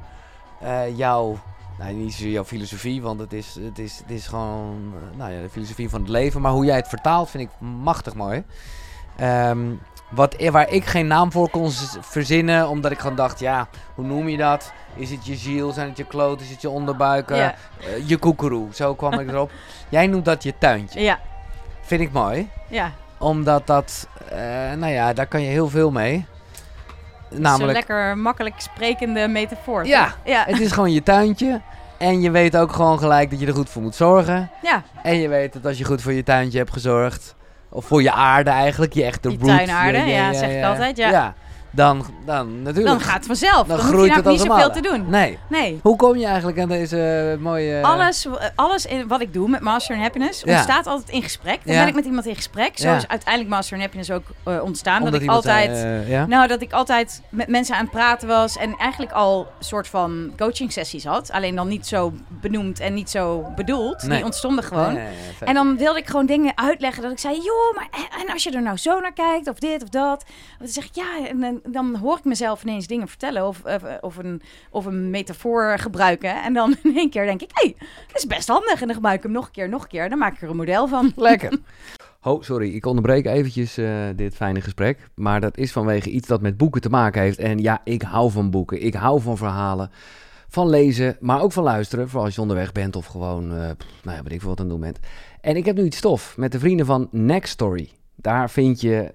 jouw. Nou, niet zozeer jouw filosofie, want het is, het is, het is gewoon nou ja, de filosofie van het leven. Maar hoe jij het vertaalt vind ik machtig mooi. Ehm, wat, waar ik geen naam voor kon verzinnen, omdat ik gewoon dacht, ja, hoe noem je dat? Is het je ziel, zijn het je kloot, is het je onderbuik, eh, ja, eh, je koekeroe? Zo kwam ik erop. Jij noemt dat je tuintje. ja, Vind ik mooi, ja. omdat dat, eh, nou ja, daar kan je heel veel mee. Zo'n Namelijk, lekker makkelijk sprekende metafoor. Ja. Ja, het is gewoon je tuintje. En je weet ook gewoon gelijk dat je er goed voor moet zorgen. ja. En je weet dat als je goed voor je tuintje hebt gezorgd, of voor je aarde eigenlijk, je echte Je root. tuinaarde, ja, zeg ik altijd, ja. Dan, dan natuurlijk. dan gaat het vanzelf. Dan, hoef je groeit nou het niet zoveel te doen. Nee. Nee. Hoe kom je eigenlijk aan deze mooie... Alles, alles in wat ik doe met Master in Happiness Ja. ontstaat altijd in gesprek. Dan Ja. ben ik met iemand in gesprek. Zo is uiteindelijk Master in Happiness ook eh, ontstaan. Omdat dat ik altijd... eh, ja? Nou, dat ik altijd met mensen aan het praten was en eigenlijk al een soort van coaching sessies had. Alleen dan niet zo benoemd en niet zo bedoeld. Nee. Die ontstonden gewoon. Nee, nee, vet. En dan wilde ik gewoon dingen uitleggen. Dat ik zei, joh, maar en- en als je er nou zo naar kijkt, of dit of dat. Dan zeg ik, ja, en dan, dan hoor ik mezelf ineens dingen vertellen. Of, of, of, een, of een metafoor gebruiken. En dan in één keer denk ik, hé, hey, dat is best handig. En dan gebruik ik hem nog een keer, nog een keer. Dan maak ik er een model van. Lekker. Oh, sorry, ik onderbreek eventjes eh, dit fijne gesprek. Maar dat is vanwege iets dat met boeken te maken heeft. En ja, ik hou van boeken. Ik hou van verhalen. Van lezen, maar ook van luisteren. Vooral als je onderweg bent of gewoon, eh pff, nou ja, weet ik veel wat aan het doen bent. En ik heb nu iets stof met de vrienden van Next Story. Daar vind je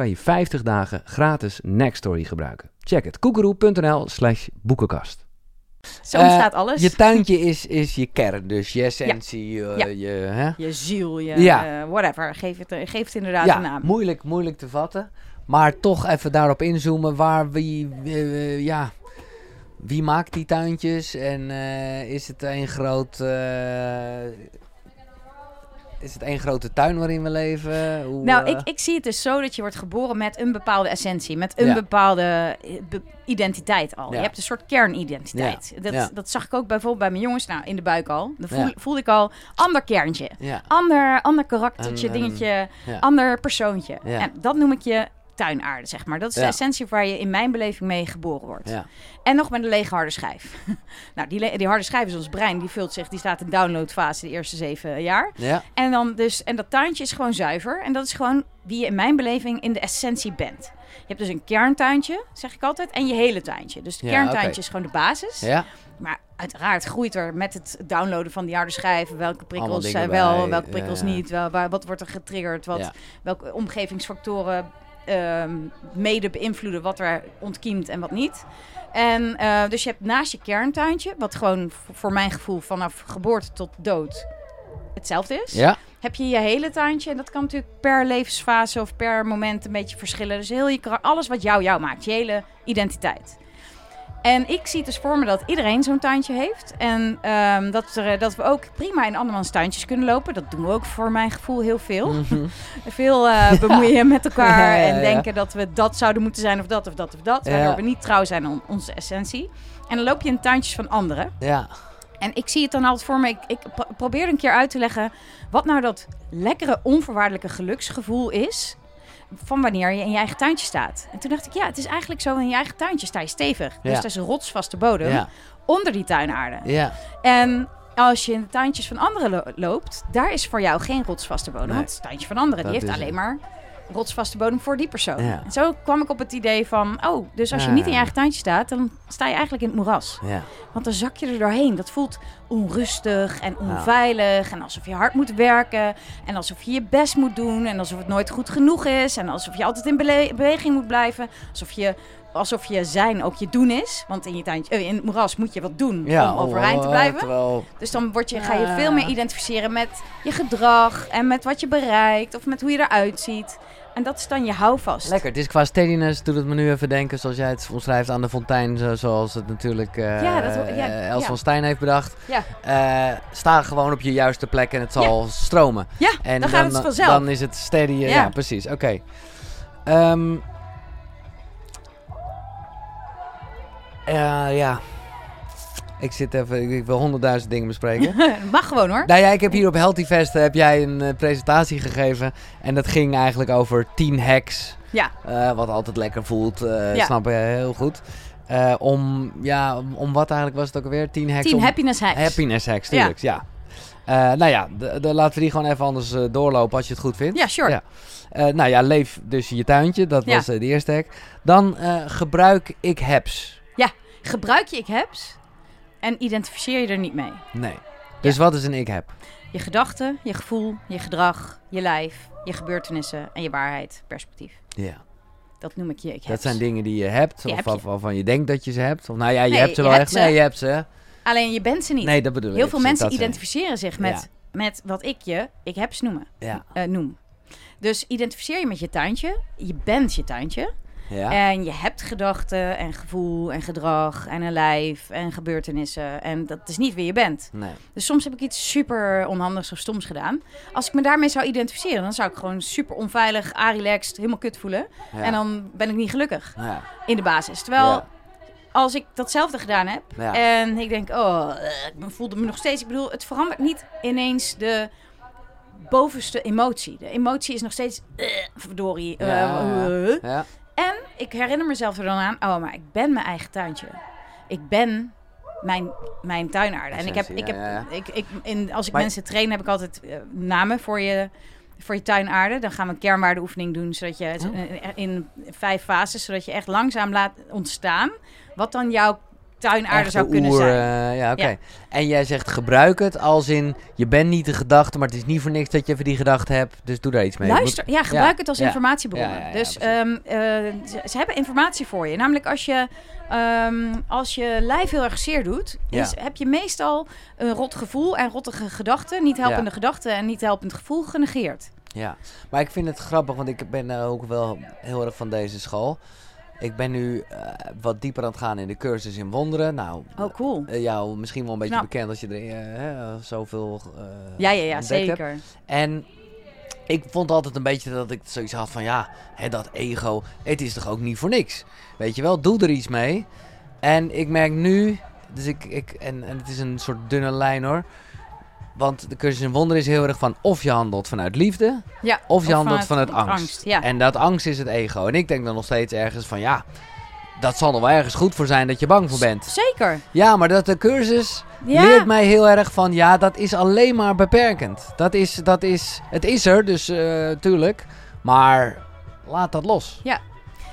kan je 50 dagen gratis Nextory gebruiken. Check het, koekeroe.nl slash boekenkast. Zo ontstaat alles. Je tuintje is, is je kern, dus je essentie, je, Ja. je, hè? Je ziel, je Ja. eh, whatever. Geef het, eh, geef het inderdaad ja, een naam. moeilijk, moeilijk te vatten. Maar toch even daarop inzoomen waar wie, eh, ja, wie maakt die tuintjes en eh, is het een groot, eh, is het één grote tuin waarin we leven? Hoe, Nou, eh, ik, ik zie het dus zo dat je wordt geboren met een bepaalde essentie, met een Ja. bepaalde eh, be- identiteit al. Ja. Je hebt een soort kernidentiteit. Dat, Ja. dat zag ik ook bijvoorbeeld bij mijn jongens, nou in de buik al. Dan voel, voelde ik al ander kerntje, ja, ander, ander karaktertje, dingetje, ander persoontje. En dat noem ik je tuinaarde, zeg maar. Dat is de Ja. essentie waar je in mijn beleving mee geboren wordt. ja, En nog met een lege harde schijf. nou, die, die harde schijf is ons brein. Die vult zich, die staat in downloadfase de eerste zeven jaar. ja, En, dan dus, en dat tuintje is gewoon zuiver. En dat is gewoon wie je in mijn beleving in de essentie bent. Je hebt dus een kerntuintje, zeg ik altijd, en je hele tuintje. Dus het kerntuintje is gewoon de basis. ja, Maar uiteraard groeit er met het downloaden van die harde schijven... welke prikkels zijn dingen wel, bij, welke prikkels ja. niet... Wel, waar, wat wordt er getriggerd, wat, Ja. welke omgevingsfactoren ehm, mede beïnvloeden... wat er ontkiemt en wat niet. En eh, dus je hebt naast je kerntuintje... wat gewoon voor mijn gevoel vanaf geboorte tot dood hetzelfde is ja, heb je je hele tuintje. En dat kan natuurlijk per levensfase of per moment een beetje verschillen. Dus heel je, alles wat jou jou maakt, je hele identiteit. En ik zie het dus voor me dat iedereen zo'n tuintje heeft. En ehm, dat, er, dat we ook prima in andermans tuintjes kunnen lopen. Dat doen we ook voor mijn gevoel heel veel. Mhm. Veel eh, bemoeien met elkaar Ja, ja, en denken dat we dat zouden moeten zijn of dat of dat of dat. Waardoor we niet trouw zijn aan onze essentie. En dan loop je in tuintjes van anderen. ja, En ik zie het dan altijd voor me. Ik, ik pro- probeer een keer uit te leggen wat nou dat lekkere, onvoorwaardelijke geluksgevoel is. Van wanneer je in je eigen tuintje staat. En toen dacht ik, ja, het is eigenlijk zo. In je eigen tuintje sta je stevig. Dus dat is een rotsvaste bodem ja, onder die tuinaarde. ja, En als je in de tuintjes van anderen lo- loopt, daar is voor jou geen rotsvaste bodem. Nee. Want het tuintje van anderen, Dat die heeft alleen maar rotsvaste bodem voor die persoon. Ja. En zo kwam ik op het idee van, oh, dus als je Ja. niet in je eigen tuintje staat, dan sta je eigenlijk in het moeras. ja, Want dan zak je er doorheen. Dat voelt onrustig en onveilig. En alsof je hard moet werken. En alsof je je best moet doen. En alsof het nooit goed genoeg is. En alsof je altijd in bele- beweging moet blijven. Alsof je, alsof je zijn ook je doen is. Want in, je tuintje, eh, in het moeras moet je wat doen ja. om overeind te oh, blijven. Terwijl, Dus dan word je, ga je veel meer identificeren met je gedrag. En met wat je bereikt. Of met hoe je eruit ziet. En dat is dan je houvast. Lekker, het is qua steadiness, doet het me nu even denken zoals jij het omschrijft aan de fontein, zo- zoals het natuurlijk eh Ja, dat- ja, eh, Els ja. van Stijn heeft bedacht. Ja. Eh, sta gewoon op je juiste plek en het zal stromen. Ja, En dan gaat het vanzelf. Dan is het steady, ja, Ja. precies, oké. Ehm, eh, ja, ik zit even, ik- wil honderdduizend dingen bespreken. Mag gewoon hoor. Nou ja, ik heb hier op Healthy Fest heb jij een eh, presentatie gegeven. En dat ging eigenlijk over 10 hacks. Ja. eh, wat altijd lekker voelt. eh Ja. Snap je heel goed. Eh, om, ja, om, om wat eigenlijk was het ook alweer? 10 hacks. 10 om, happiness hacks. Happiness hacks, tuurlijk. Ja. Eh, nou ja, de, de- laten we die gewoon even anders eh, doorlopen als je het goed vindt. Ja, sure. Ja. Eh, nou ja, leef dus je tuintje. Dat Ja. was eh, de eerste hack. Dan eh, gebruik ik haps. Gebruik je ik heb's en identificeer je er niet mee. Nee. Dus wat is een ik heb? Je gedachten, je gevoel, je gedrag, je lijf, je gebeurtenissen en je waarheid, perspectief. Ja. Dat noem ik je ik Dat heb's. zijn dingen die je hebt, Die of heb je. waarvan- je denkt dat je ze hebt. Of nou ja, je Nee, hebt ze je wel hebt echt. ze. Nee, je hebt ze. Alleen je bent ze niet. Nee, dat bedoel ik. Heel veel mensen dat identificeren zich met, Ja. met wat ik je ik heb's noemen, Ja, eh, noem. Dus identificeer je met je tuintje. Je bent je tuintje. Ja. En je hebt gedachten en gevoel en gedrag en een lijf en gebeurtenissen. En dat is niet wie je bent. Nee. Dus soms heb ik iets super onhandigs of stoms gedaan. Als ik me daarmee zou identificeren, dan zou ik gewoon super onveilig, relaxed, helemaal kut voelen. Ja. En dan ben ik niet gelukkig Ja. in de basis. Terwijl als ik datzelfde gedaan heb Ja. en ik denk, oh, eh, ik voelde me nog steeds. Ik bedoel, het verandert niet ineens de bovenste emotie. De emotie is nog steeds, eh, verdorie. Ja. eh. Ja. En ik herinner mezelf er dan aan, oh, maar ik ben mijn eigen tuintje. Ik ben mijn, mijn tuinaarde. En ik heb, ik heb Ik, ik, in, als ik Maar- mensen train, heb ik altijd eh, namen voor je voor je tuinaarde. Dan gaan we een kernwaardeoefening doen, zodat je Oh. eh, in vijf fases, zodat je echt langzaam laat ontstaan wat dan jouw tuinaarde zou kunnen oer, zijn. eh, ja, oké. Ja. En jij zegt gebruik het als in, je bent niet de gedachte, maar het is niet voor niks dat je even die gedachte hebt. Dus doe daar iets mee. Luister, ja, gebruik Ja, het als ja. ja, dus ehm, eh, ze, ze hebben informatie voor je. Namelijk als je, ehm, als je lijf heel erg zeer doet, is, heb je meestal een rot gevoel en rottige gedachten, niet helpende gedachten en niet helpend gevoel genegeerd. Ja, maar ik vind het grappig, want ik ben ook wel heel erg van deze school. Ik ben nu eh, wat dieper aan het gaan in de cursus in wonderen. Nou, Oh, cool. eh, jou misschien wel een beetje Nou. bekend als je er hè, zoveel Ja, ja, ja, hebt. zeker. En ik vond altijd een beetje dat ik zoiets had van ja, hè, dat ego, het is toch ook niet voor niks. Weet je wel, doe er iets mee. En ik merk nu, dus ik, ik en, en het is een soort dunne lijn hoor. Want de cursus in wonder is heel erg van of je handelt vanuit liefde, Ja, of je handelt vanuit vanuit angst. ja. En dat angst is het ego. En ik denk dan nog steeds ergens van ja, dat zal er wel ergens goed voor zijn dat je bang voor bent. Zeker. Ja, maar dat de cursus Ja. leert mij heel erg van ja, dat is alleen maar beperkend. Dat is, dat is, het is er, dus eh tuurlijk. Maar laat dat los.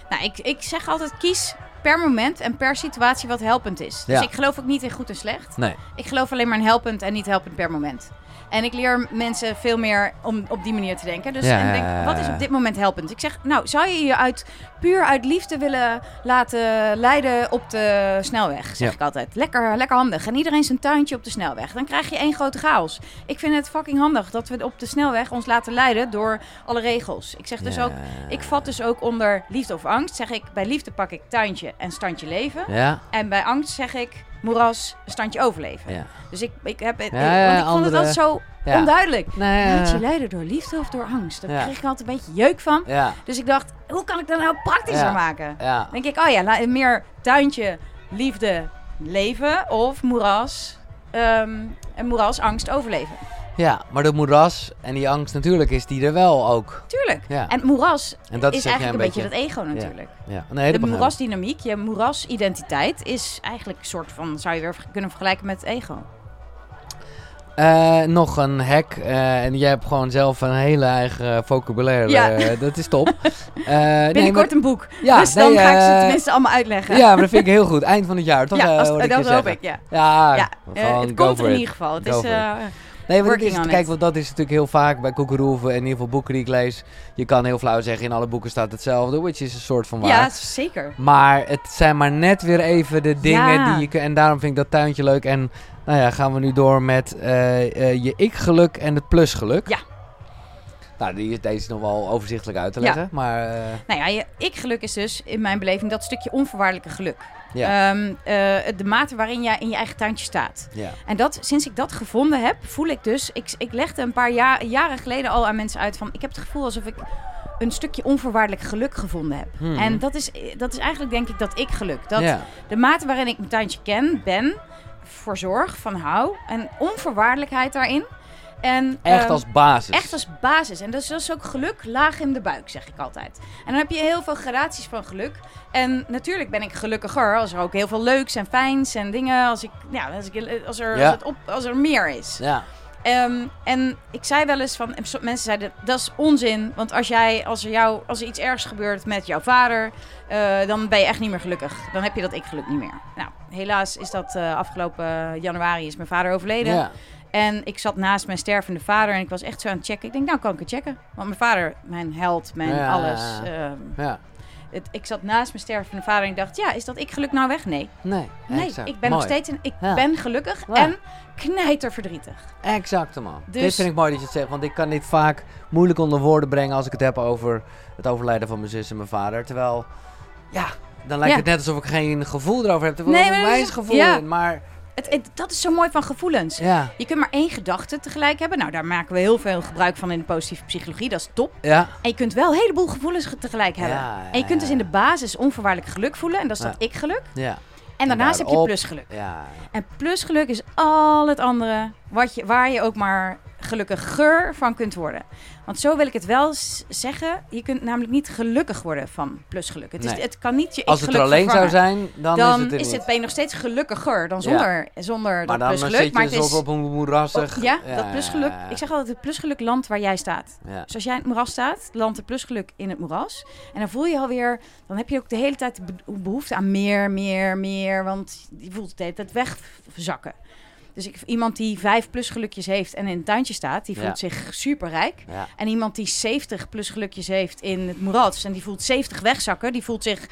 Nou, ik, ik zeg altijd kies per moment en per situatie wat helpend is. Dus Ja. ik geloof ook niet in goed en slecht. Nee. Ik geloof alleen maar in helpend en niet helpend per moment. En ik leer mensen veel meer om op die manier te denken. Dus Ja, en denk, wat is op dit moment helpend? Ik zeg, nou, zou je je uit, puur uit liefde willen laten leiden op de snelweg? Zeg Ja. ik altijd. Lekker, lekker handig. En iedereen zijn tuintje op de snelweg. Dan krijg je één grote chaos. Ik vind het fucking handig dat we op de snelweg ons laten leiden door alle regels. Ik zeg dus Ja. ook, ik vat dus ook onder liefde of angst. Zeg ik, bij liefde pak ik tuintje en standje leven. Ja, En bij angst zeg ik moeras, standje overleven. ja. Dus ik, ik heb Ja, ik- ja, want ik vond andere- het altijd zo onduidelijk. Nee, Laat je leiden door liefde of door angst? Daar kreeg ik altijd een beetje jeuk van. Dus ik dacht, hoe kan ik dat nou praktischer maken? Dan denk ik, oh ja, meer tuintje, liefde, leven of moeras, ehm, en moeras, angst, overleven. Ja, maar de moeras en die angst natuurlijk is die er wel ook. Tuurlijk. Ja. En moeras En dat is eigenlijk een beetje, dat ego natuurlijk. Ja, nee, dat De moerasdynamiek, je moerasidentiteit is eigenlijk een soort van, zou je weer kunnen vergelijken met het ego. Eh, nog een hack. eh, en jij hebt gewoon zelf een hele eigen vocabulaire. Ja. eh, dat is top. Nee, Binnenkort maar- een boek. Ja, dus dan ga ik ze tenminste allemaal uitleggen. Ja, maar dat vind ik heel goed. Eind van het jaar, toch? Ja, als, dat hoop ik, ja. Ja, het komt in ieder geval. Het is, Nee, want is, kijk, it. want dat is natuurlijk heel vaak bij Koekeroeven en in ieder geval boeken die ik lees. Je kan heel flauw zeggen, in alle boeken staat hetzelfde, which is een soort van waar. ja, zeker. Maar het zijn maar net weer even de dingen Ja. die je... En daarom vind ik dat tuintje leuk. En nou ja, gaan we nu door met eh, eh, je ik-geluk en het plus-geluk. Ja. Nou, die is, deze is nog wel overzichtelijk uit te Ja. leggen. Maar eh, Nou ja, je ik-geluk is dus in mijn beleving dat stukje onvoorwaardelijke geluk. Ja. Ehm, eh, de mate waarin jij in je eigen tuintje staat. ja. En dat, sinds ik dat gevonden heb, voel ik dus... Ik, ik legde een paar ja- jaren geleden al aan mensen uit van... Ik heb het gevoel alsof ik een stukje onvoorwaardelijk geluk gevonden heb. Hmm. En dat is, dat is eigenlijk denk ik dat ik-geluk. Dat ja. de mate waarin ik mijn tuintje ken, ben, voor zorg, van hou... En onvoorwaardelijkheid daarin. En, Echt ehm, als basis. Echt als basis. En dat is, dat is ook geluk laag in de buik, zeg ik altijd. En dan heb je heel veel gradaties van geluk. En natuurlijk ben ik gelukkiger als er ook heel veel leuks en fijns en dingen. Als, ik, ja, als, ik, als, er, Ja. als, het op, als er meer is. Ja. Ehm, en ik zei wel eens van, mensen zeiden dat is onzin. Want als, jij, als, er jou, als er iets ergs gebeurt met jouw vader, eh, dan ben je echt niet meer gelukkig. Dan heb je dat ik geluk niet meer. Nou, helaas is dat eh, afgelopen januari is mijn vader overleden. Ja. En ik zat naast mijn stervende vader en ik was echt zo aan het checken. Ik denk, nou kan ik het checken. Want mijn vader, mijn held, mijn Ja. alles. ehm, ja. het, ik zat naast mijn stervende vader en ik dacht, ja, is dat ik geluk nou weg? Nee. Nee, Nee, exact. ik ben Mooi. nog steeds een, ik Ja. ben gelukkig Ja. en knijterverdrietig. Exact, man. Dus- Dit vind ik mooi dat je het zegt, want ik kan dit vaak moeilijk onder woorden brengen als ik het heb over het overlijden van mijn zus en mijn vader. Terwijl, ja, dan lijkt Ja. het net alsof ik geen gevoel erover heb. Terwijl Nee, is- gevoel in, maar Het, het- dat is zo mooi van gevoelens. ja, Je kunt maar één gedachte tegelijk hebben. Nou, daar maken we heel veel gebruik van in de positieve psychologie. Dat is top. ja, En je kunt wel een heleboel gevoelens ge- tegelijk hebben. Ja, en je kunt dus in de basis onvoorwaardelijk geluk voelen. En dat is dat ik-geluk. ja, En daarnaast heb je plusgeluk. ja. En plusgeluk is al het andere wat je, waar je ook maar gelukkiger van kunt worden. Want zo wil ik het wel zeggen. Je kunt namelijk niet gelukkig worden van plusgeluk. Het, is, Nee. het kan niet je Als het er alleen zou zijn, dan, Dan is het er is het, ben je nog steeds gelukkiger dan Ja. zonder, zonder maar dat dan plusgeluk. zit je maar is, op een moerassig... ja, dat plusgeluk. Ik zeg altijd, het plusgeluk landt waar jij staat. Ja. Dus als jij in het moeras staat, landt het plusgeluk in het moeras. En dan voel je alweer, dan heb je ook de hele tijd behoefte aan meer, meer, meer. Want je voelt het de hele tijd wegzakken. Dus ik, iemand die vijf plusgelukjes heeft en in het tuintje staat, die Ja. voelt zich superrijk. Ja. En iemand die 70 plusgelukjes heeft in het moeras en die voelt 70 wegzakken, die voelt zich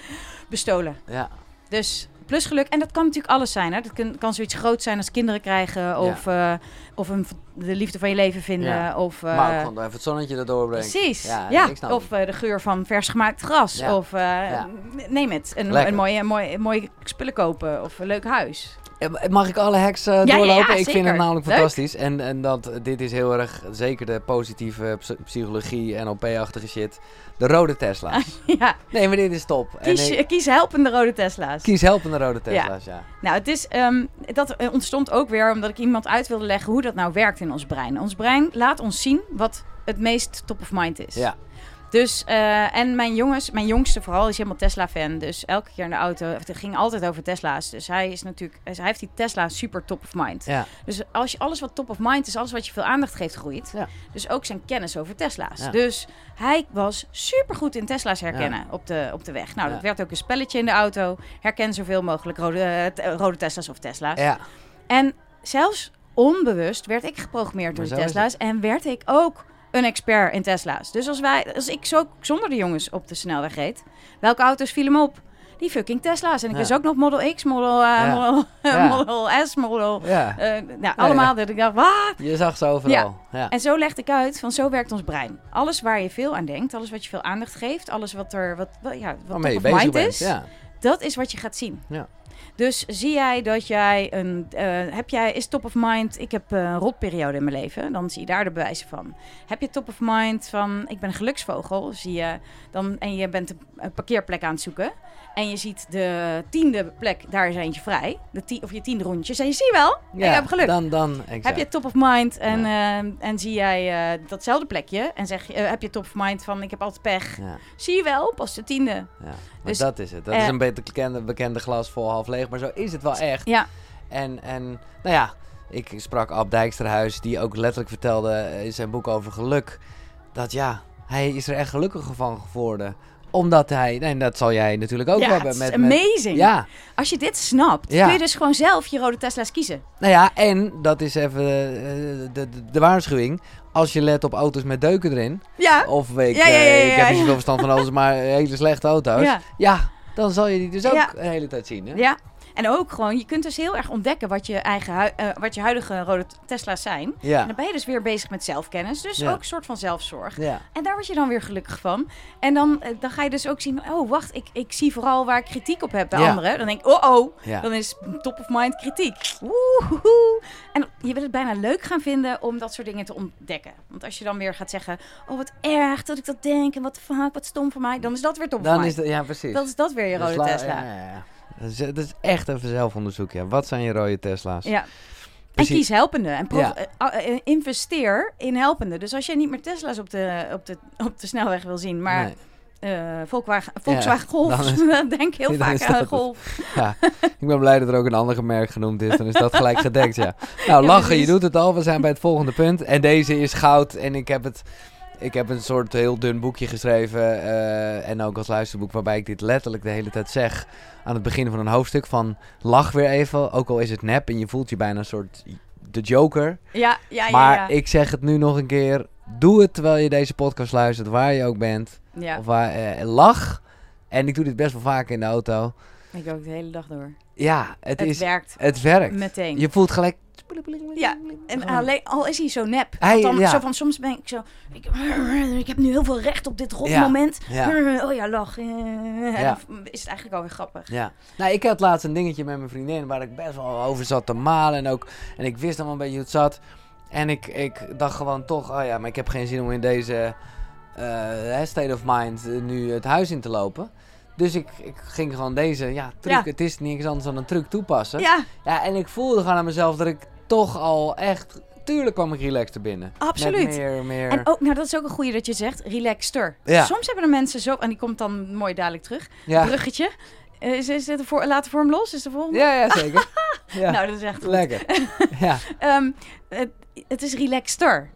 bestolen. ja. Dus plusgeluk, en dat kan natuurlijk alles zijn. Hè? Dat kan, kan zoiets groot zijn als kinderen krijgen, of, eh, of een, de liefde van je leven vinden. Ja. Of, eh, maar ook gewoon even het zonnetje erdoor brengen. Precies. Ja, of eh, de geur van vers gemaakt gras. Of eh, neem het. Een, een mooie, mooie, mooie spullen kopen. Of een leuk huis. Eh, Mag ik alle hacks eh, ja, doorlopen? ik vind het namelijk Leuk. fantastisch. En, en dat, dit is heel erg, zeker de positieve ps- psychologie, NLP-achtige shit. De rode Tesla's. ja, nee, maar dit is top. En kies, ik- kies helpende rode Tesla's. kies helpende rode Tesla's, ja. Nou, het is, ehm, dat eh, ontstond ook weer omdat ik iemand uit wilde leggen hoe dat nou werkt in ons brein. Ons brein laat ons zien wat het meest top of mind is. Ja, Dus, eh, en mijn jongens, mijn jongste vooral, is helemaal Tesla-fan. Dus elke keer in de auto, het ging altijd over Tesla's. Dus hij is natuurlijk, hij heeft die Tesla super top of mind. ja. Dus als je alles wat top of mind is, alles wat je veel aandacht geeft, groeit. Ja. Dus ook zijn kennis over Tesla's. Ja. Dus hij was super goed in Tesla's herkennen op, de, op de weg. Nou, dat werd ook een spelletje in de auto. Herken zoveel mogelijk rode, eh, rode Tesla's of Tesla's. ja. En zelfs onbewust werd ik geprogrammeerd door Maar Tesla's. En werd ik ook een expert in Tesla's. Dus als, wij, als ik zo zonder de jongens op de snelweg reed, welke auto's vielen me op? Die fucking Tesla's. En ik Ja. wist ook nog Model X, Model, eh, Ja. Model, Ja. Model S, Model... ja. eh, nou, allemaal dat ik dacht, wat? Je zag ze overal. Ja. En zo legde ik uit van zo werkt ons brein. Alles waar je veel aan denkt, alles wat je veel aandacht geeft, alles wat er wat, ja, wat Waarmee je top of mind is, Ja. dat is wat je gaat zien. Ja. Dus zie jij dat jij een. eh, heb jij, is top of mind. Ik heb een rotperiode in mijn leven. Dan zie je daar de bewijzen van. Heb je top of mind van. Ik ben een geluksvogel. Zie je dan. En je bent een parkeerplek aan het zoeken. En je ziet de tiende plek. Daar is eentje vrij. De tie, of je tiende rondjes. En je ziet wel. Ja, ik heb geluk. Dan, dan, exact. Heb je top of mind en, eh, en zie jij eh, datzelfde plekje en zeg je, eh, heb je top of mind van ik heb altijd pech. Ja, Zie je wel, pas de tiende. ja. Maar Dus, dat is het. Dat eh, is een beetje bekende, bekende glas vol half leeg. Maar zo is het wel echt. Ja, En, en nou ja, ik sprak Ab Dijksterhuis, die ook letterlijk vertelde in zijn boek over geluk. Dat ja, hij is er echt gelukkiger van geworden. Omdat hij, nee, dat zal jij natuurlijk ook ja hebben. met, amazing. ja, Als je dit snapt, Ja. kun je dus gewoon zelf je rode Tesla's kiezen. nou ja, en dat is even eh, de, de, de waarschuwing. Als je let op auto's met deuken erin. Ja, Of ik, eh, ik heb niet zoveel verstand van auto's, maar hele slechte auto's. Ja. dan zal je die dus ook de hele tijd zien. Hè? ja. En ook gewoon, je kunt dus heel erg ontdekken wat je, eigen eh, wat je huidige rode Tesla's zijn. En Ja. dan ben je dus weer bezig met zelfkennis. Dus Ja. ook een soort van zelfzorg. ja. En daar word je dan weer gelukkig van. En dan, eh, dan ga je dus ook zien, oh wacht, ik, ik zie vooral waar ik kritiek op heb bij anderen. Dan denk ik, oh oh, dan is top of mind kritiek. Woehoe. En je wil het bijna leuk gaan vinden om dat soort dingen te ontdekken. Want als je dan weer gaat zeggen, oh wat erg dat ik dat denk en wat fuck, wat stom voor mij. Dan is dat weer top of Dan is het, ja precies. Dat is dat weer je Dus rode la- Tesla. Dat, is, dat is echt even zelfonderzoek, ja. Wat zijn je rode Tesla's? Ja. En kies helpende. En pro- Ja. eh, eh, investeer in helpende. Dus als je niet meer Tesla's op de, op de, op de snelweg wil zien, maar Nee. eh, Volkswagen, Volkswagen Golf, dan is- denk ik heel vaak aan Golf. Ja, ik ben blij dat er ook een ander merk genoemd is. Dan is dat gelijk gedekt, ja. Nou, Ja, lachen, je doet het al. We zijn bij het volgende punt. En deze is goud. En ik heb het... Ik heb een soort heel dun boekje geschreven. eh, en ook als luisterboek waarbij ik dit letterlijk de hele tijd zeg. Aan het begin van een hoofdstuk. Van lach weer even. Ook al is het nep. En je voelt je bijna een soort de joker. Ja, ja, ja. maar ja. ik zeg het nu nog een keer. Doe het terwijl je deze podcast luistert. Waar je ook bent. ja. Of waar, eh, lach. En ik doe dit best wel vaak in de auto. ik ook de hele dag door. Ja, het, Het is... werkt Het werkt. meteen. Je voelt gelijk... Ja, En alleen, al is hij zo nep. Hij- dan, ja. zo van, soms ben ik zo... Ik, ik heb nu heel veel recht op dit rot Ja, moment. ja. Oh ja, lach. Eh, En Ja. dan is het eigenlijk alweer grappig. Ja. Nou, ik had laatst een dingetje met mijn vriendin waar ik best wel over zat te malen. En, ook, en ik wist dan wel een beetje hoe het zat. En ik, ik dacht gewoon toch, oh ja, maar ik heb geen zin om in deze eh, state of mind eh, nu het huis in te lopen. Dus ik, ik ging gewoon deze, ja, truc, Ja. het is niks anders dan een truc toepassen. Ja, Ja, en ik voelde gewoon aan mezelf dat ik toch al echt tuurlijk kwam ik relaxed er binnen. Absoluut. Met meer, meer... En ook, nou dat is ook een goede dat je zegt, relaxter. Ja. Soms hebben de mensen zo, en die komt dan mooi dadelijk terug, ja. bruggetje. Eh, Is, is dit de voor, laten voor hem los? Is de volgende? ja, ja, zeker. Ja. Nou, dat is echt goed. Lekker. ja. Ehm, het, het is relaxter.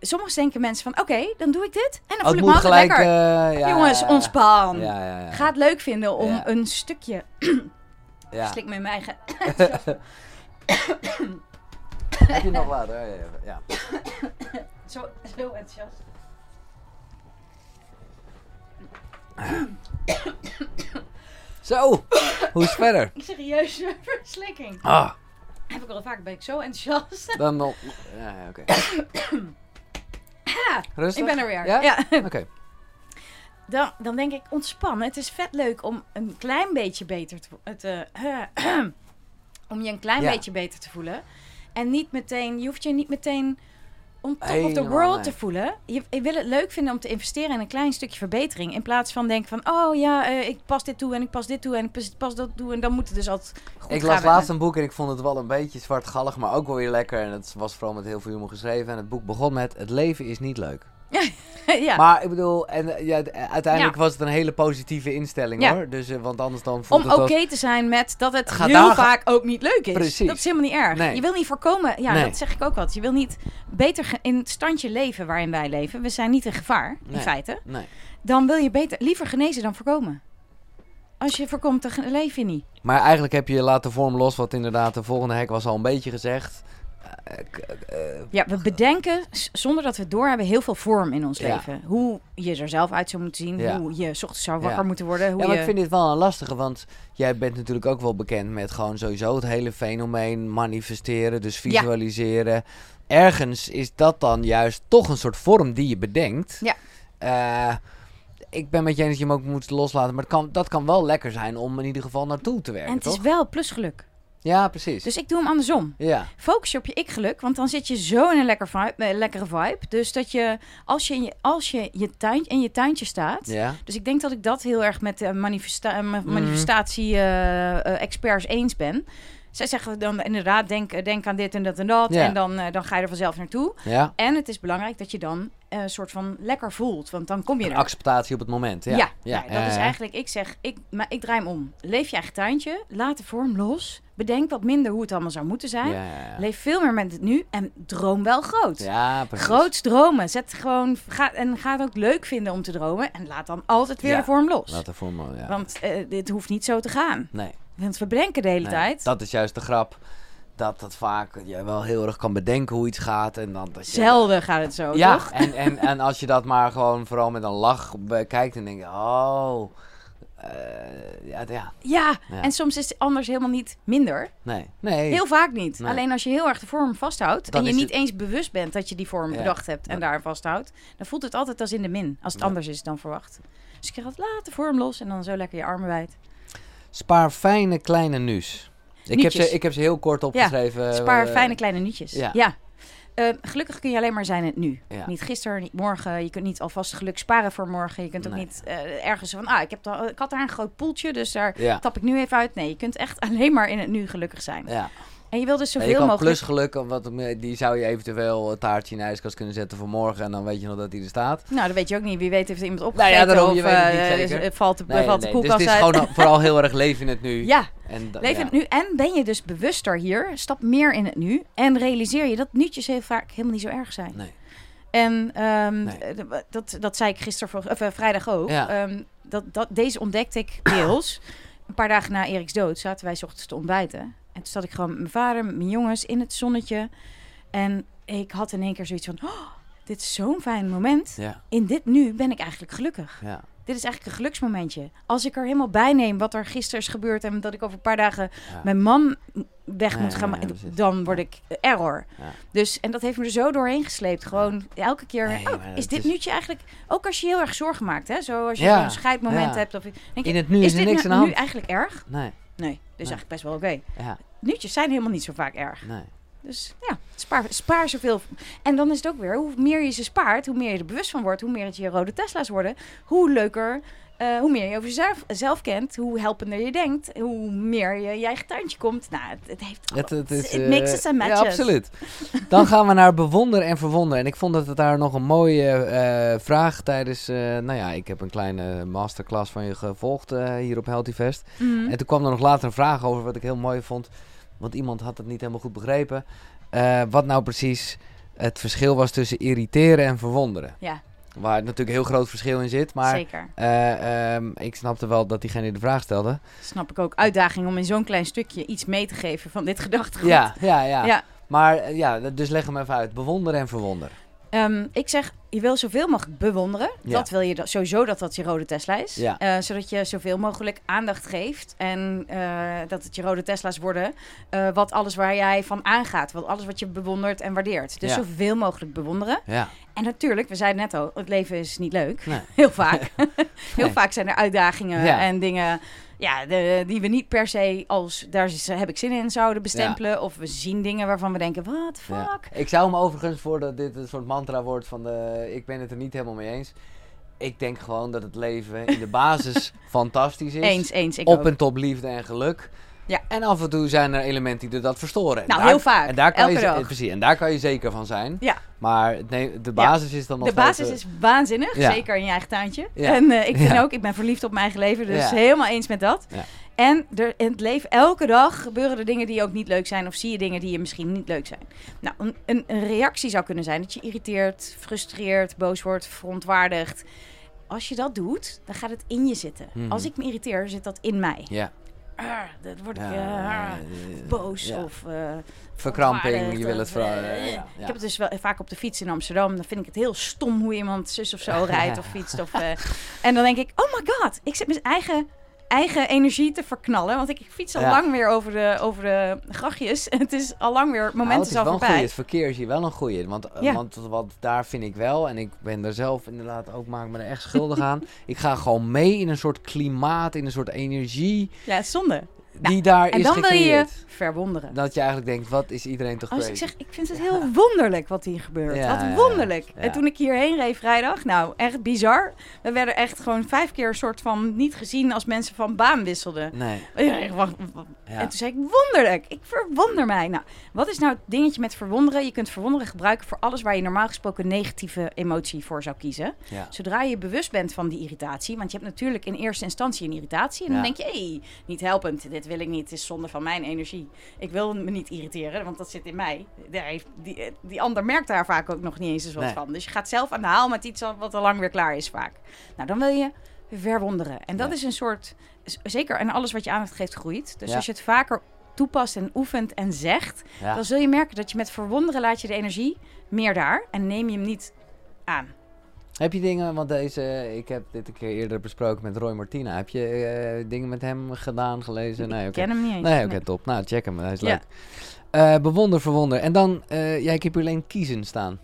Soms denken mensen van, oké, dan doe ik dit. En dan Oh, voel het ik me altijd gelijk... lekker. eh, ja, Jongens, ja, ja. ontspan. Ja, ja, ja. Ga het leuk vinden om een stukje... ja. Slik met mijn eigen... Heb je nog water? Ja, ja, ja. Zo, zo enthousiast. Zo, hoe is het verder? Serieuze verslikking. Ah, Heb ik al vaak, ben ik zo enthousiast. dan nog... Ja, ja, oké. Rustig? Ik ben er weer. Ja? ja. Oké. Dan, dan denk ik, ontspan. Het is vet leuk om een klein beetje beter te het, eh, Om je een klein Ja. beetje beter te voelen. En niet meteen, je hoeft je niet meteen on top of the world te voelen. Je, je wil het leuk vinden om te investeren in een klein stukje verbetering. In plaats van denken van, oh ja, eh, ik pas dit toe en ik pas dit toe en ik pas, pas dat toe. En dan moet het dus altijd goed Ik las laatst een boek en ik vond het wel een beetje zwartgallig, maar ook wel weer lekker. En het was vooral met heel veel humor geschreven. En het boek begon met, het leven is niet leuk. ja. Maar ik bedoel, en, eh, ja, uiteindelijk Ja. was het een hele positieve instelling Ja. hoor. Dus, eh, want anders dan Om oké als... te zijn met dat het heel vaak ook niet leuk is. Precies. Dat is helemaal niet erg. Nee. Je wil niet voorkomen, ja, Nee. dat zeg ik ook altijd. Je wil niet beter in het standje leven waarin wij leven. We zijn niet in gevaar, in Nee. feite. Nee. Dan wil je beter, liever genezen dan voorkomen. Als je voorkomt, dan leef je niet. Maar eigenlijk heb je laat de vorm los, wat inderdaad de volgende hek was al een beetje gezegd. Ja, we bedenken, zonder dat we het doorhebben, heel veel vorm in ons Ja. leven. Hoe je er zelf uit zou moeten zien. Ja. Hoe je 's ochtends zou wakker Ja. moeten worden. Hoe ja, maar je... ik vind dit wel een lastige, want jij bent natuurlijk ook wel bekend met gewoon sowieso het hele fenomeen manifesteren, dus visualiseren. Ergens is dat dan juist toch een soort vorm die je bedenkt. Ja. Eh, ik ben met je eens dat je hem ook moet loslaten, maar het kan, dat kan wel lekker zijn om in ieder geval naartoe te werken, En het toch? is wel plusgeluk. Ja, precies. Dus ik doe hem andersom. Ja, Focus je op je ik-geluk, want dan zit je zo in een lekker vibe, eh, lekkere vibe. Dus dat je, als je in je, als je, je tuin, in je tuintje staat... ja. Dus ik denk dat ik dat heel erg met de manifesta Mhm. manifestatie-experts eens ben. Zij zeggen dan inderdaad, denk, denk aan dit en dat en dat. Ja. En dan, eh, dan ga je er vanzelf naartoe. ja. En het is belangrijk dat je dan eh, een soort van lekker voelt. Want dan kom je Een er. acceptatie op het moment. Ja, Ja, ja, dat is eigenlijk, ik zeg, ik, maar ik draai hem om. Leef je eigen tuintje, laat de vorm los. Bedenk wat minder hoe het allemaal zou moeten zijn. Ja. Leef veel meer met het nu en droom wel groot. Ja, precies. Groots dromen. Zet gewoon, ga, en ga het ook leuk vinden om te dromen. En laat dan altijd weer de vorm los. Laat de vorm, ja. Want eh, dit hoeft niet zo te gaan. Nee. Want we bedenken de hele Nee, tijd. Dat is juist de grap. Dat dat vaak je wel heel erg kan bedenken hoe iets gaat. En dan dat je, Zelden gaat het zo, Ja, toch? en, en, en als je dat maar gewoon vooral met een lach bekijkt. Dan denk je, oh. eh, ja, ja, Ja, Ja. en soms is het anders helemaal niet minder. nee. Nee. Heel vaak niet. Nee. Alleen als je heel erg de vorm vasthoudt... Dan en je niet het- eens bewust bent dat je die vorm Ja. bedacht hebt... en Ja. daar vasthoudt... dan voelt het altijd als in de min. Als het anders is dan verwacht. Dus ik zeg altijd, laat de vorm los... en dan zo lekker je armen wijd. Spaar fijne kleine nu's. Ik heb, ze, ik heb ze heel kort opgeschreven. Spaar eh, fijne kleine nietjes. ja. Ja. Eh, gelukkig kun je alleen maar zijn in het nu. Ja. Niet gisteren, niet morgen. Je kunt niet alvast geluk sparen voor morgen. Je kunt ook Nee. niet eh, ergens van... Ah, ik, heb ik had daar een groot poeltje, dus daar Ja. tap ik nu even uit. Nee, je kunt echt alleen maar in het nu gelukkig zijn. Ja. En je wil dus Ja, zoveel je kan mogelijk... plusgeluk, wat, die zou je eventueel een taartje in de ijskast kunnen zetten voor morgen. En dan weet je nog dat die er staat. Nou, dat weet je ook niet. Wie weet heeft iemand Nou opgegeten ja, daarom, of je weet het niet eh, zeker. is- valt de, Nee, valt de nee, Dus koelkast het is uit. gewoon vooral heel erg leven in het nu. Ja, En da- leef ja. in het nu. En ben je dus bewuster hier. Stap meer in het nu. En realiseer je dat nuutjes heel vaak helemaal niet zo erg zijn. Nee. En ehm, Nee. eh, dat, dat zei ik gisteren, voor, of, eh, vrijdag ook. Ja. Ehm, dat, dat, deze ontdekte ik deels. Een paar dagen na Eriks dood zaten wij 's ochtends te ontbijten. En toen zat ik gewoon met mijn vader, met mijn jongens in het zonnetje. En ik had in één keer zoiets van... "Oh, dit is zo'n fijn moment. Ja, In dit nu ben ik eigenlijk gelukkig. ja. Dit is eigenlijk een geluksmomentje. Als ik er helemaal bij neem wat er gisteren is gebeurd... en dat ik over een paar dagen ja. mijn man weg moet gaan... dan word ik eh, error. Dus, en dat heeft me er zo doorheen gesleept. Gewoon elke keer... Oh, is dit is- nuutje eigenlijk... Ook als je heel erg zorgen maakt, hè? Zo als je een scheidmoment hebt. Of, denk je, In het nu is is er dit niks nu, aan de nu eigenlijk erg? Nee, Nee, dus eigenlijk best wel oké. ja, Nuutjes zijn helemaal niet zo vaak erg. nee. Dus ja, Spaar, spaar zoveel. En dan is het ook weer, hoe meer je ze spaart, hoe meer je er bewust van wordt, hoe meer het je rode Tesla's worden, hoe leuker, eh, hoe meer je over jezelf zelf kent, hoe helpender je denkt, hoe meer je je eigen tuintje komt. Nou, het, het heeft Het, het, is, it makes eh, and Ja, absoluut. Dan gaan we naar bewonder en verwonder. En ik vond dat het daar nog een mooie eh, vraag tijdens... nou ja, ik heb een kleine masterclass van je gevolgd hier op Healthy Fest. Mhm. En toen kwam er nog later een vraag over wat ik heel mooi vond. Want iemand had het niet helemaal goed begrepen. Eh, wat nou precies het verschil was tussen irriteren en verwonderen. Ja, Waar natuurlijk een heel groot verschil in zit. Maar zeker. eh, ehm, ik snapte wel dat diegene de vraag stelde. Snap ik ook. Uitdaging om in zo'n klein stukje iets mee te geven van dit gedachtegoed. Ja, ja, ja. Ja. Maar eh, ja, dus leg hem even uit. Bewonderen en verwonderen. Ehm, ik zeg, je wil zoveel mogelijk bewonderen. Ja. Dat wil je sowieso dat dat je rode Tesla is. Ja. Eh, zodat je zoveel mogelijk aandacht geeft. En eh, dat het je rode Tesla's worden. eh, wat alles waar jij van aangaat. Wat alles wat je bewondert en waardeert. Dus Ja. zoveel mogelijk bewonderen. Ja. En natuurlijk, we zeiden net al, het leven is niet leuk. Nee. Heel vaak. Heel Nee. vaak zijn er uitdagingen en dingen ja, de, die we niet per se als daar is- heb ik zin in zouden bestempelen. Of we zien dingen waarvan we denken, Ja. fuck? Ik zou hem overigens, voordat dit een soort mantra wordt van de, ik ben het er niet helemaal mee eens. Ik denk gewoon dat het leven in de basis fantastisch is. Eens, eens. Ik op ook. en top liefde en geluk. Ja. En af en toe zijn er elementen die dat verstoren. En Nou, daar- heel vaak. En daar kan je, Elke ze- dag. Precies, en daar kan je zeker van zijn. Ja. Maar nee, de basis is dan nog De basis is waanzinnig, zeker in je eigen tuintje. Ja. En eh, ik vind Ja. ook, ik ben verliefd op mijn eigen leven, dus helemaal eens met dat. Ja. En er, in het leven, elke dag gebeuren er dingen die ook niet leuk zijn, of zie je dingen die je misschien niet leuk zijn. Nou, een, een, reactie zou kunnen zijn dat je irriteert, frustreert, boos wordt, verontwaardigt. Als je dat doet, dan gaat het in je zitten. Mhm. Als ik me irriteer, zit dat in mij. Ja. Ah, dan word ik Ja, boos ja. of... Verkramping, je wil het vooral... eh, ja, Ik heb het dus wel vaak op de fiets in Amsterdam. Dan vind ik het heel stom hoe iemand zus of zo rijdt of fietst. Of, eh, en dan denk ik, oh my god, ik zit mijn eigen, eigen energie te verknallen. Want ik, ik fiets al Ja. lang weer over de, over de grachtjes. Het is al lang weer, het moment Nou, het is al voorbij. goeie. Het verkeer is hier wel een goeie. Want, eh, Ja. want wat daar vind ik wel, en ik ben er zelf inderdaad ook, maak me er echt schuldig aan. Ik ga gewoon mee in een soort klimaat, in een soort energie Ja, het is zonde. Die daar En is dan wil je verwonderen. Dat je eigenlijk denkt, wat is iedereen toch Als crazy? ik zeg, ik vind het heel wonderlijk wat hier gebeurt. Ja, wat wonderlijk. Ja. En toen ik hierheen reed vrijdag, nou, echt bizar. We werden echt gewoon vijf keer een soort van niet gezien als mensen van baan wisselden. Nee. Ja. En toen zei ik, wonderlijk. Ik verwonder mij. Nou, wat is nou het dingetje met verwonderen? Je kunt verwonderen gebruiken voor alles waar je normaal gesproken negatieve emotie voor zou kiezen. Zodra je bewust bent van die irritatie, want je hebt natuurlijk in eerste instantie een irritatie. En dan denk je, hé, hey, niet helpend, dit wil ik niet, het is zonde van mijn energie. Ik wil me niet irriteren, want dat zit in mij. Daar heeft, die, die ander merkt daar vaak ook nog niet eens eens wat Nee. van. Dus je gaat zelf aan de haal met iets wat al lang weer klaar is vaak. Nou, dan wil je verwonderen. En dat Ja. is een soort, zeker, en alles wat je aandacht geeft groeit. Dus Ja. als je het vaker toepast en oefent en zegt, Ja. dan zul je merken dat je met verwonderen laat je de energie meer daar en neem je hem niet aan. Heb je dingen, want deze, ik heb dit een keer eerder besproken met Roy Martina. Heb je eh, dingen met hem gedaan, gelezen? Nee, ik ken hem niet eens. Nee, oké, top. Nou, check hem, hij is Ja. leuk. Eh, bewonder, verwonder. En dan, eh ja, ik heb hier alleen kiezen staan.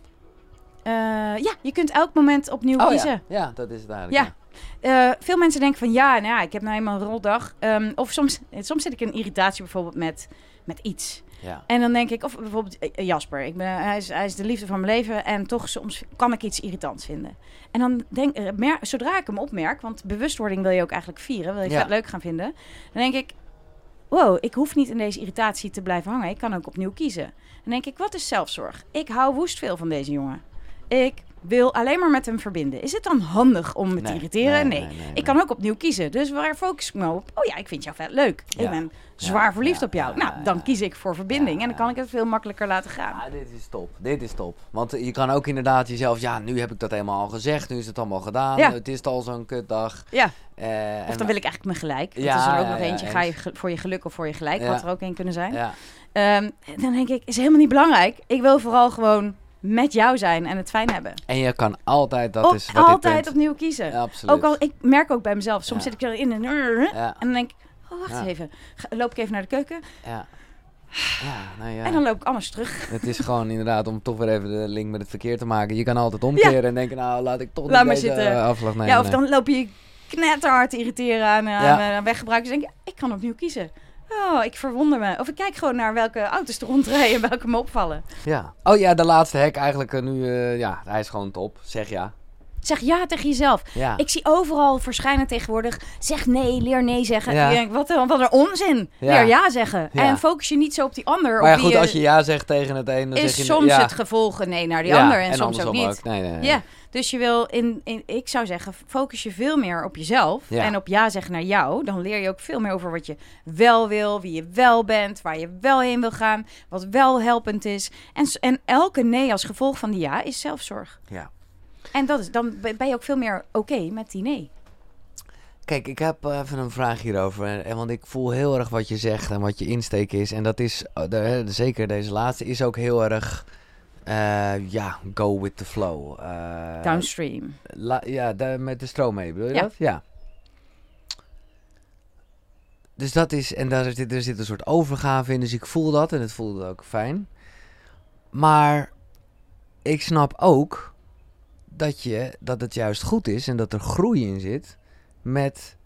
Eh, ja, je kunt elk moment opnieuw Oh kiezen. ja. ja, dat is het eigenlijk. Ja. Eh, veel mensen denken van ja, nou ja, ik heb nou eenmaal een roldag. Ehm, of soms, soms zit ik in irritatie bijvoorbeeld met, met iets. Ja. En dan denk ik, of bijvoorbeeld eh, Jasper, ik ben, hij, is, hij is de liefde van mijn leven en toch soms kan ik iets irritants vinden. En dan denk eh, zodra ik hem opmerk, want bewustwording wil je ook eigenlijk vieren, wil je Ja. vet leuk gaan vinden, dan denk ik, wow, ik hoef niet in deze irritatie te blijven hangen, ik kan ook opnieuw kiezen. Dan denk ik, wat is zelfzorg? Ik hou woest veel van deze jongen. Ik wil alleen maar met hem verbinden. Is het dan handig om me te irriteren? nee, Nee. nee, nee, Ik kan ook opnieuw kiezen. Dus waar focus ik me op? Oh ja, ik vind jou vet leuk. Ja. Ik ben zwaar Ja, verliefd ja, op jou. ja, nou, dan ja. kies ik voor verbinding. Ja, en dan kan ja. ik het veel makkelijker laten gaan. Ah, dit is top. Dit is top. Want eh, je kan ook inderdaad jezelf, ja, nu heb ik dat helemaal al gezegd. Nu is het allemaal gedaan. Ja. Het is al zo'n kutdag. Ja. Eh, Of en- dan wil ik eigenlijk mijn gelijk. Ja, er is er ook ja, nog ja, eentje. Ga je voor je geluk of voor je gelijk? Ja. Wat er ook een kunnen zijn. Ja, Ehm, dan denk ik, is helemaal niet belangrijk. Ik wil vooral gewoon met jou zijn en het fijn hebben. en je kan altijd, dat is wat altijd opnieuw kiezen. Ja, absoluut. ook al, ik merk ook bij mezelf. Soms Ja. zit ik erin en, Ja, en dan denk ik, oh wacht eens even. Loop ik even naar de keuken. ja. Ja, nou ja. En dan loop ik anders terug. Het is gewoon inderdaad om toch weer even de link met het verkeer te maken. Je kan altijd omkeren en denken, nou laat ik toch Laat niet maar deze zitten. eh, afslag nemen. ja, of dan loop je knetterhard te irriteren aan, aan, Ja. aan weggebruikers. Denk je, ik kan opnieuw kiezen. Oh, ik verwonder me. Of ik kijk gewoon naar welke auto's er rondrijden en welke me opvallen. Ja. Oh ja, de laatste hack eigenlijk eh, nu, eh, ja, hij is gewoon top. Zeg ja. Zeg ja tegen jezelf. Ja. Ik zie overal verschijnen tegenwoordig. Zeg nee, leer nee zeggen. Ja. Ik denk, wat, een- wat een onzin. Ja. Leer ja zeggen. En focus je niet zo op die ander. maar ja, goed, als je ja zegt tegen het een, dan zeg is je... soms het gevolg nee naar die ander en, soms ook niet. Nee, nee, nee. Ja, dus je wil in, in, ik zou zeggen, focus je veel meer op jezelf Ja. en op ja zeggen naar jou. Dan leer je ook veel meer over wat je wel wil, wie je wel bent, waar je wel heen wil gaan, wat wel helpend is. En, en elke nee als gevolg van die ja is zelfzorg. Ja. En dat is, dan ben je ook veel meer oké met die nee. Kijk, ik heb eh, even een vraag hierover. En, want ik voel heel erg wat je zegt en wat je insteek is. En dat is, hè, zeker deze laatste, is ook heel erg... eh, ja, go with the flow. Eh, Downstream. La- ja, de- met de stroom mee, bedoel je Ja. dat? Ja. Dus dat is, en daar zit, er zit een soort overgave in, dus ik voel dat en het voelde ook fijn. Maar ik snap ook dat, je, dat het juist goed is en dat er groei in zit met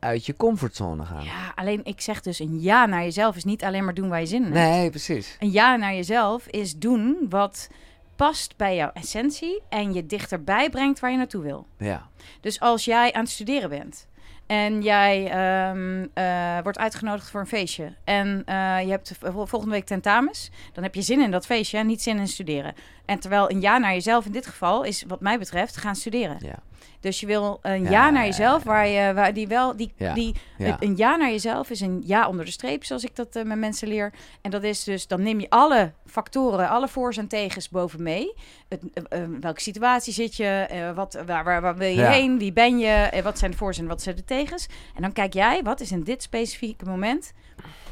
uit je comfortzone gaan. Ja, alleen ik zeg dus een ja naar jezelf is niet alleen maar doen waar je zin in hebt. Nee, precies. Een ja naar jezelf is doen wat past bij jouw essentie en je dichterbij brengt waar je naartoe wil. Ja. Dus als jij aan het studeren bent en jij ehm, eh, wordt uitgenodigd voor een feestje en eh, je hebt vol- volgende week tentamens, dan heb je zin in dat feestje en niet zin in studeren. En terwijl een ja naar jezelf in dit geval is, wat mij betreft, gaan studeren. Ja. Dus je wil een Ja, naar jezelf, waar je waar die wel die, Ja, die ja. een ja naar jezelf is een ja onder de streep, zoals ik dat eh, met mensen leer. En dat is dus, dan neem je alle factoren, alle voor's en tegens boven mee. Het, eh, eh, welke situatie zit je? wat, waar, waar, waar wil je heen? Wie ben je? wat zijn de voor's en wat zijn de tegens? En dan kijk jij, wat is in dit specifieke moment,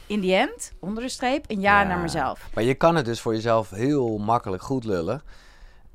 in die end, onder de streep, een ja, Ja. naar mezelf. Maar je kan het dus voor jezelf heel makkelijk goed lullen.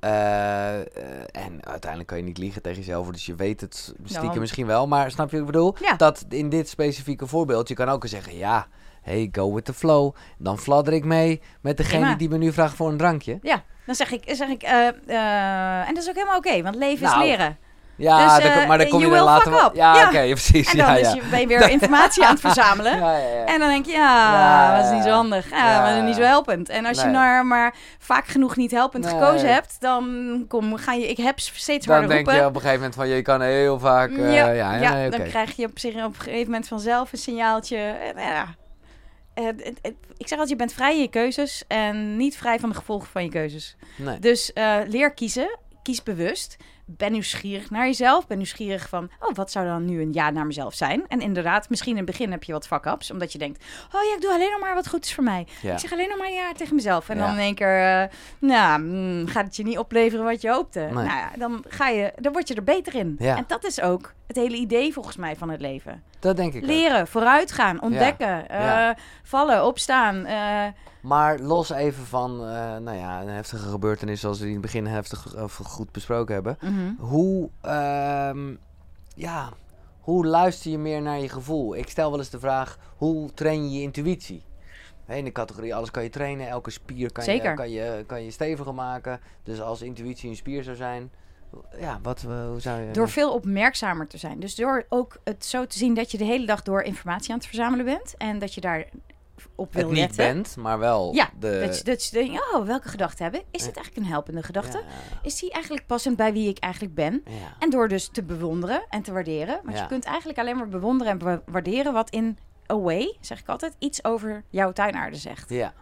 Eh, eh, en uiteindelijk kan je niet liegen tegen jezelf, dus je weet het stiekem Nou. misschien wel. Maar snap je wat ik bedoel? Ja. Dat in dit specifieke voorbeeld, je kan ook zeggen, ja, hey, go with the flow. Dan fladder ik mee met degene die me nu vraagt voor een drankje. Ja, dan zeg ik, zeg ik eh, en dat is ook helemaal oké, want leven Nou, is leren. Ja, Dus, dan eh, maar dan kom je dan will later wel. up. Ja, Ja. oké, precies. En dan ja, is je, ben je weer informatie aan het verzamelen. Ja, ja, ja. En dan denk je, ja, dat is niet zo handig. Ja, maar dat is niet zo helpend. En als je nou maar vaak genoeg niet helpend Nee. gekozen hebt, dan kom, ga je, ik heb steeds Dan harder denk roepen. je op een gegeven moment van, je kan heel vaak... eh, ja, nee, dan krijg je op, zich, op een gegeven moment vanzelf een signaaltje. En, ja. Eh, ik zeg altijd, je bent vrij in je keuzes en niet vrij van de gevolgen van je keuzes. Nee. Dus eh, leer kiezen, kies bewust. Ben nieuwsgierig naar jezelf. Ben nieuwsgierig van, oh, wat zou dan nu een ja naar mezelf zijn? En inderdaad, misschien in het begin heb je wat fuck-ups. Omdat je denkt, oh ja, ik doe alleen nog maar wat goed is voor mij. Ja. Ik zeg alleen nog maar ja tegen mezelf. En Ja. dan in één keer, eh, nou, mm, gaat het je niet opleveren wat je hoopte. Nee. Nou ja, dan, ga je, dan word je er beter in. Ja. En dat is ook het hele idee volgens mij van het leven. Dat denk ik ook. Leren, vooruitgaan, ontdekken, eh, vallen, opstaan. eh, Maar los even van eh, nou ja, een heftige gebeurtenis zoals we die in het begin heftig of goed besproken hebben. mhm. Hoe, ehm, ja, hoe luister je meer naar je gevoel? Ik stel wel eens de vraag, hoe train je je intuïtie? In de categorie alles kan je trainen, elke spier kan, je, kan, je, kan je steviger maken. Dus als intuïtie een spier zou zijn, ja, wat, eh, hoe zou je... Door veel opmerkzamer te zijn. Dus door ook het zo te zien dat je de hele dag door informatie aan het verzamelen bent. En dat je daar op wil het niet letten. bent, maar wel Ja, de... Dat, je, dat je denkt, oh, welke gedachten hebben? Is dit eigenlijk een helpende gedachte? Ja, Is die eigenlijk passend bij wie ik eigenlijk ben? ja. En door dus te bewonderen en te waarderen. Want Ja. je kunt eigenlijk alleen maar bewonderen en wa- waarderen wat in a way, zeg ik altijd, iets over jouw tuinaarde zegt. ja.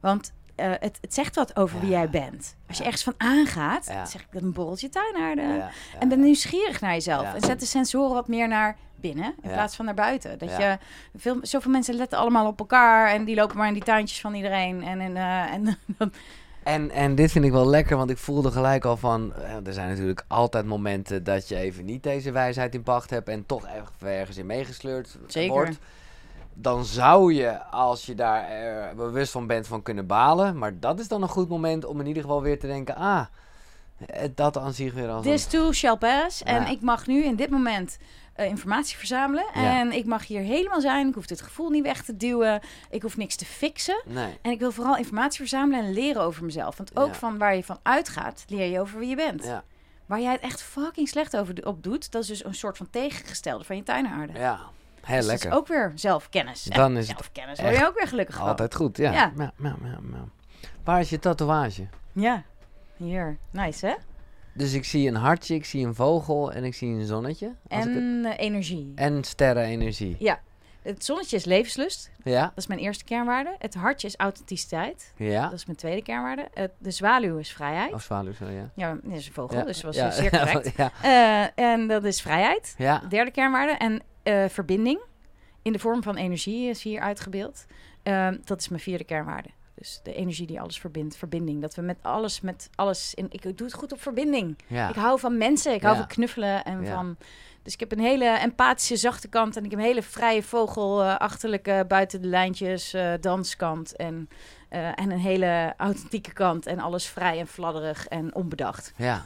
Want eh, het, het zegt wat over wie jij bent. Als je ergens van aangaat, zeg ik dat een borreltje tuinaarde. En ben nieuwsgierig naar jezelf. En zet de sensoren wat meer naar binnen in Ja. plaats van naar buiten. Dat Ja. je veel, zoveel mensen letten allemaal op elkaar en die lopen maar in die tuintjes van iedereen. En, en, eh, en dan- En, en dit vind ik wel lekker, want ik voelde gelijk al van... eh, Er zijn natuurlijk altijd momenten dat je even niet deze wijsheid in pacht hebt... en toch even ergens in meegesleurd Zeker. wordt. Dan zou je, als je daar eh, bewust van bent, van kunnen balen. Maar dat is dan een goed moment om in ieder geval weer te denken... Ah, dat aan zich weer als This too shall pass. En ik mag nu in dit moment eh, informatie verzamelen. Ja. En ik mag hier helemaal zijn. Ik hoef dit gevoel niet weg te duwen. Ik hoef niks te fixen. Nee, En ik wil vooral informatie verzamelen en leren over mezelf. Want ook Ja. van waar je van uitgaat, leer je over wie je bent. ja, Waar jij het echt fucking slecht over op doet, dat is dus een soort van tegengestelde van je tuinaarde. ja. Heel Dus lekker. dat is ook weer zelfkennis. Dan is zelfkennis. Word je ook weer gelukkig van. Altijd goed, ja. Ja. Ja, ja, ja, ja. Waar is je tatoeage? Ja. Hier. Nice, hè? Dus ik zie een hartje, ik zie een vogel en ik zie een zonnetje. Als ik het- En eh, energie. en sterrenenergie. Ja. Het zonnetje is levenslust. Ja, Dat is mijn eerste kernwaarde. Het hartje is authenticiteit. ja. Dat is mijn tweede kernwaarde. Het- de zwaluw is vrijheid. Of zwaluw, zo, ja. Ja, dat is een vogel, ja. dus dat was ja. zeer correct. ja. Eh, en dat is vrijheid. ja. Derde kernwaarde. En eh, verbinding. In de vorm van energie is hier uitgebeeld. Dat is mijn vierde kernwaarde. Dus de energie die alles verbindt. Verbinding. Dat we met alles, met alles... In, ik doe het goed op verbinding. ja. Ik hou van mensen. Ik hou van knuffelen. En Ja. van, dus ik heb een hele empathische, zachte kant. En ik heb een hele vrije vogel, eh, achterlijke, buiten de lijntjes, eh, danskant. En, eh, en een hele authentieke kant. En alles vrij en fladderig en onbedacht. Ja.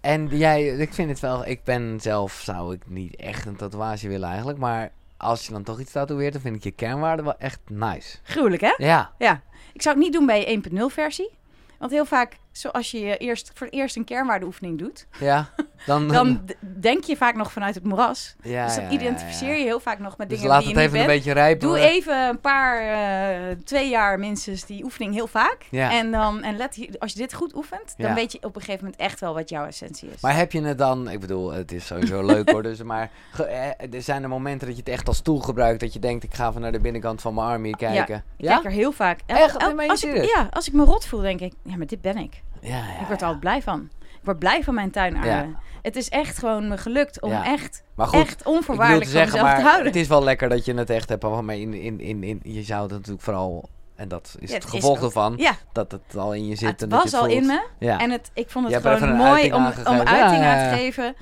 en jij, ik vind het wel, ik ben zelf, zou ik niet echt een tatoeage willen eigenlijk, maar als je dan toch iets tatoeëert, dan vind ik je kernwaarde wel echt nice. Gruwelijk, hè? Ja, Ja. Ik zou het niet doen bij je 1.0 versie. Want heel vaak, zoals je eerst, voor het eerst een kernwaardeoefening doet, ja. Dan, dan denk je vaak nog vanuit het moeras. ja, dus dan ja, identificeer ja, ja. je heel vaak nog met Dus dingen laat die het je even een beetje rijpen. Doe even een paar, eh, twee jaar minstens die oefening heel vaak. Ja. En, dan, en let, hier- als je dit goed oefent, dan Ja. weet je op een gegeven moment echt wel wat jouw essentie is. Maar heb je het dan, ik bedoel, het is sowieso leuk hoor, dus, maar eh, er zijn er momenten dat je het echt als stoel gebruikt, dat je denkt, ik ga even naar de binnenkant van mijn army kijken. ik kijk er heel vaak. Echt? meen je als ik, ja, als ik me rot voel, denk ik, ja, maar dit ben ik. Ja, ja, ik word er altijd blij van. Ik word blij van mijn tuinaarde. Het is echt gewoon me gelukt om echt, Maar goed, echt onvoorwaardelijk te van zeggen, mezelf te houden. het is wel lekker dat je het echt hebt, maar in, in, in, in, je zou het natuurlijk vooral, en dat is Ja, het gevolg ervan, Ja, dat het al in je zit. het en dat was je het al voelt. in me. Ja. En het, ik vond het gewoon mooi om, om uiting aan te geven.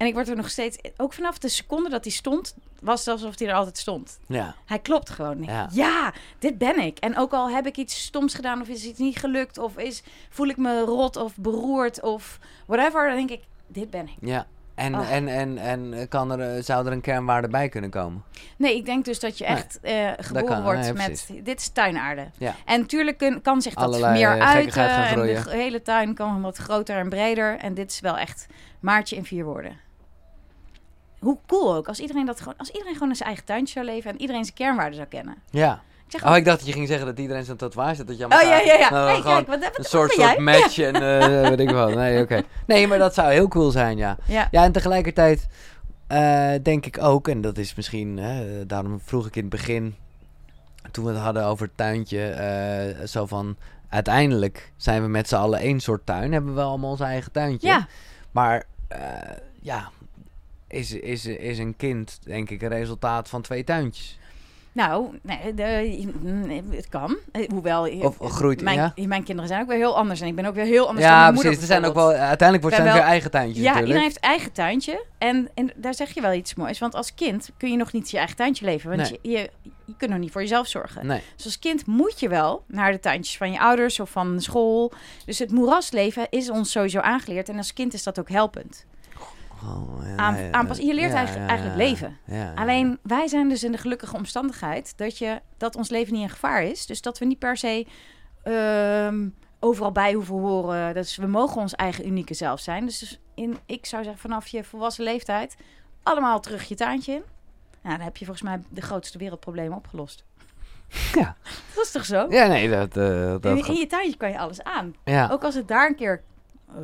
En ik word er nog steeds... Ook vanaf de seconde dat hij stond, was het alsof hij er altijd stond. ja. Hij klopt gewoon. Ja. Ja. dit ben ik. En ook al heb ik iets stoms gedaan of is iets niet gelukt... of is, voel ik me rot of beroerd of whatever... dan denk ik, dit ben ik. ja. En, Oh. en, en, en kan er, eh, zou er een kernwaarde bij kunnen komen? Nee, ik denk dus dat je Nee. echt eh, geboren kan, wordt nee, met... Dit is tuinaarde. Ja. En natuurlijk kun- kan zich dat Allerlei, meer eh, uiten. gaan En de hele tuin kan wat groter en breder. En dit is wel echt maartje in vier woorden. Hoe cool ook. Als iedereen, dat gewoon, als iedereen gewoon in zijn eigen tuintje zou leven... en iedereen zijn kernwaarden zou kennen. Ja. Ik zeg Oh, ik dacht dat je ging zeggen dat iedereen zo'n tatoeage had. Dat je Oh ja, ja, ja. Nou, hey, gewoon kijk, wat, wat, een soort, soort match en eh weet ik wat. Nee, oké. Nee, maar dat zou heel cool zijn, ja. Ja. Ja, en tegelijkertijd eh, denk ik ook, en dat is misschien, daarom vroeg ik in het begin, toen we het hadden over het tuintje, eh, zo van, uiteindelijk zijn we met z'n allen één soort tuin, hebben we allemaal ons eigen tuintje. ja. Maar ja, is, is, is een kind denk ik een resultaat van twee tuintjes. Nou, nee, de, mm, het kan. Eh, Hoewel, eh, Of groeit, mijn, ja? mijn kinderen zijn ook weer heel anders. En ik ben ook weer heel anders dan Ja, mijn moeder precies. Er zijn ook wel, uiteindelijk wordt zijn wel- weer eigen tuintjes Ja, natuurlijk. iedereen heeft eigen tuintje. En, en daar zeg je wel iets moois. Want als kind kun je nog niet je eigen tuintje leven. Want Nee. je, je, je kunt nog niet voor jezelf zorgen. Nee, Dus als kind moet je wel naar de tuintjes van je ouders of van school. Dus het moerasleven is ons sowieso aangeleerd. En als kind is dat ook helpend. Ja, Aan- nee, aanpassen. Je leert eigenlijk- leven. Alleen wij zijn dus in de gelukkige omstandigheid dat, je, dat ons leven niet in gevaar is. Dus dat we niet per se ehm, overal bij hoeven horen. Dus we mogen ons eigen unieke zelf zijn. Dus, dus in, ik zou zeggen vanaf je volwassen leeftijd allemaal terug je tuintje in. Nou, dan heb je volgens mij de grootste wereldproblemen opgelost. Ja. Dat is toch zo? Ja, nee, dat... eh, dat in, je tuintje kan je alles aan. ja. Ook als het daar een keer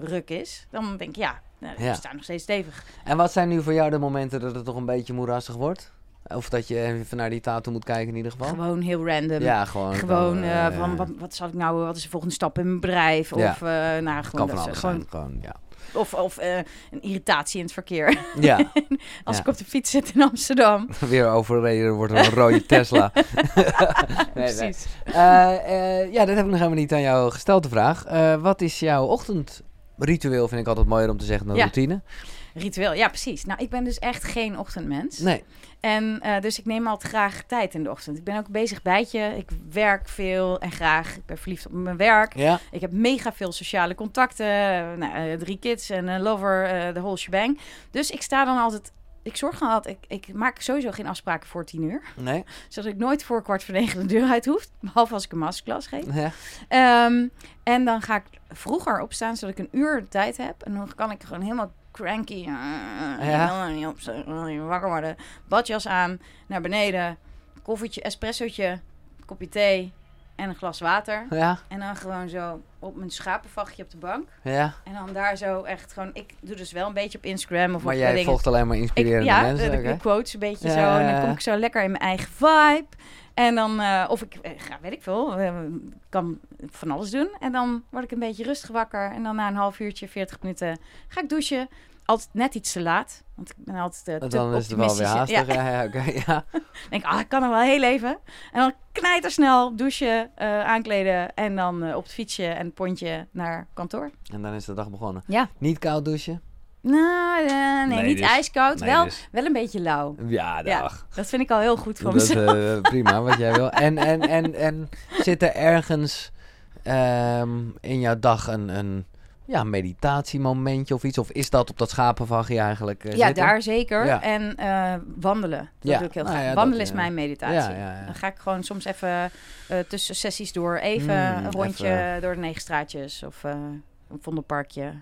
ruk is, dan denk ik ja, nou, Ja. staan nog steeds stevig. En wat zijn nu voor jou de momenten dat het toch een beetje moerassig wordt? Of dat je even naar die tattoo moet kijken in ieder geval? Gewoon heel random. ja, gewoon. Gewoon eh, eh, van wat, wat zal ik nou, wat is de volgende stap in mijn bedrijf? Ja. Of, eh, nou, gewoon, kan van dat- gewoon zijn. Gewoon, ja. Of, of eh, een irritatie in het verkeer. ja, Als Ja. ik op de fiets zit in Amsterdam. weer overreden wordt een rode Tesla. nee, nee. Precies. Eh, eh, ja, dat heb ik nog helemaal niet aan jou gesteld, de vraag. Eh, wat is jouw ochtendritueel, vind ik altijd mooier om te zeggen dan Ja. routine? Ritueel, ja precies. Nou, ik ben dus echt geen ochtendmens. Nee. En eh, dus ik neem altijd graag tijd in de ochtend. Ik ben ook bezig bijtje. Ik werk veel en graag. Ik ben verliefd op mijn werk. Ja? Ik heb mega veel sociale contacten. nou, eh, drie kids en een lover, eh, de whole shebang. Dus ik sta dan altijd... Ik zorg altijd... Ik, ik maak sowieso geen afspraken voor tien uur. Nee? Zodat ik nooit voor kwart voor negen de deur uit hoef. Behalve als ik een masterclass geef. Ja. Ehm, en dan ga ik vroeger opstaan, zodat ik een uur de tijd heb. En dan kan ik gewoon helemaal cranky. Uh, Ja. niet op, je wakker worden. Badjas aan, naar beneden. Koffietje, espressootje, kopje thee en een glas water. Ja, En dan gewoon zo op mijn schapenvachtje op de bank. ja. En dan daar zo echt gewoon... Ik doe dus wel een beetje op Instagram of Maar jij dingen. volgt alleen maar Ik, inspirerende ja, mensen. de, oké. de quotes een beetje Ja, zo. ja, En dan ja. kom ik zo lekker in mijn eigen vibe. En dan, eh, of ik ga, weet ik veel, eh, kan van alles doen. En dan word ik een beetje rustig wakker. En dan na een half uurtje, 40 minuten, ga ik douchen. Altijd net iets te laat. Want ik ben altijd uh, te dan is het wel weer haastig. Ja, denk ik, ah, ik kan nog wel heel even. En dan knijter snel douchen, eh, aankleden. En dan eh, op het fietsje en het pontje naar kantoor. En dan is de dag begonnen. Ja. Niet koud douchen? Nou, eh, nee, Nee, niet dus- ijskoud. nee, wel, dus. wel een beetje lauw. Ja, Ja. dag. Dat vind ik al heel goed van Dat mezelf. eh, prima, wat jij wil. En, en, en, en zit er ergens ehm, in jouw dag een, een ja, meditatiemomentje of iets? Of is dat op dat schapenvachtje eigenlijk eh, Ja, zitten? daar zeker. Ja. En eh, wandelen. Dat Ja, doe ik heel nou graag. ja, wandelen dat, is ja. mijn meditatie. Dan ga ik gewoon soms even eh, tussen sessies door even Mm, een rondje even. door de negen straatjes of eh, een vondelparkje.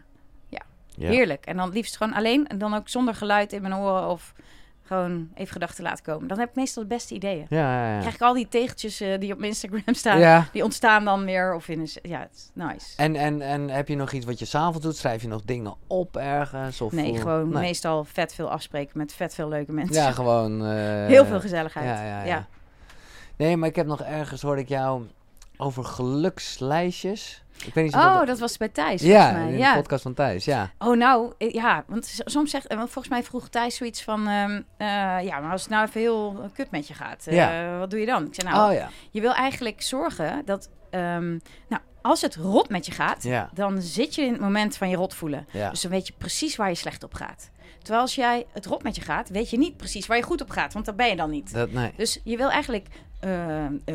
Ja. Heerlijk. En dan liefst gewoon alleen en dan ook zonder geluid in mijn oren of gewoon even gedachten laten komen. Dan heb ik meestal de beste ideeën. Ja, ja, ja. krijg ik al die tegeltjes eh, die op mijn Instagram staan. Ja. Die ontstaan dan weer of in een... Ja, het is nice. En, en, en heb je nog iets wat je s'avonds doet? Schrijf je nog dingen op ergens? Of Nee, gewoon Nee. meestal vet veel afspreken met vet veel leuke mensen. Ja, gewoon... eh, Heel veel gezelligheid. Ja. ja. Nee, maar ik heb nog ergens, hoorde ik jou over gelukslijstjes. Ik weet niet Oh, dat was bij Thijs, Ja, volgens mij. in Ja. de podcast van Thijs, ja. Oh, nou, eh, ja, want soms zegt, eh, want volgens mij vroeg Thijs zoiets van, ehm, eh, ja, maar als het nou even heel kut met je gaat, Ja. wat doe je dan? Ik zei, nou, oh ja, je wil eigenlijk zorgen dat, ehm, nou, als het rot met je gaat, ja, dan zit je in het moment van je rot voelen. ja. Dus dan weet je precies waar je slecht op gaat. Terwijl als jij het rot met je gaat, weet je niet precies waar je goed op gaat, want dat ben je dan niet. Dat, nee. Dus je wil eigenlijk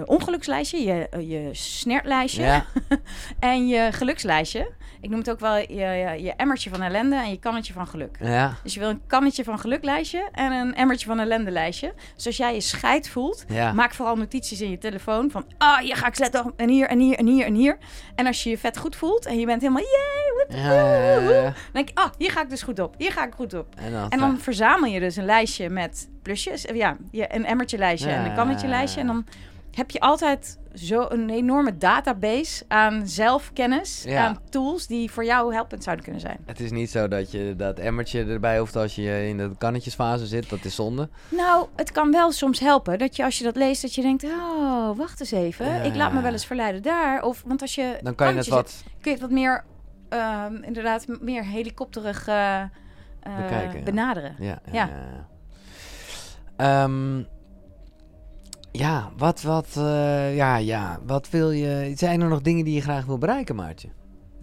ongelukslijstje, je, eh, je snertlijstje Ja, en je gelukslijstje. Ik noem het ook wel je, je, je emmertje van ellende en je kannetje van geluk. ja, Dus je wil een kannetje van geluklijstje en een emmertje van ellendelijstje. Dus als jij je scheid voelt, ja. maak vooral notities in je telefoon van... Ah, hier ga ik sletten en hier en hier en hier en hier. En als je je vet goed voelt en je bent helemaal... Yay, dan denk je, ah, hier ga ik dus goed op. Hier ga ik goed op. En dan, En dan verzamel je dus een lijstje met plusjes. Ja, je- een emmertje lijstje en een kannetje lijstje. En dan heb je altijd zo een enorme database aan zelfkennis, Ja. aan tools die voor jou helpend zouden kunnen zijn. Het is niet zo dat je dat emmertje erbij hoeft als je in de kannetjesfase zit. Dat is zonde. Nou, het kan wel soms helpen dat je als je dat leest, dat je denkt, oh, wacht eens even, Ja. ik laat me wel eens verleiden daar. Of, want als je Dan kan je het wat... zet, kun je het wat meer, ehm, inderdaad, meer helikopterig eh, eh, Bekijken, benaderen. Ja, ja. Ja. ja, ja. Ehm, ja, wat, wat, eh, ja, ja, wat wil je... Zijn er nog dingen die je graag wil bereiken, Maartje?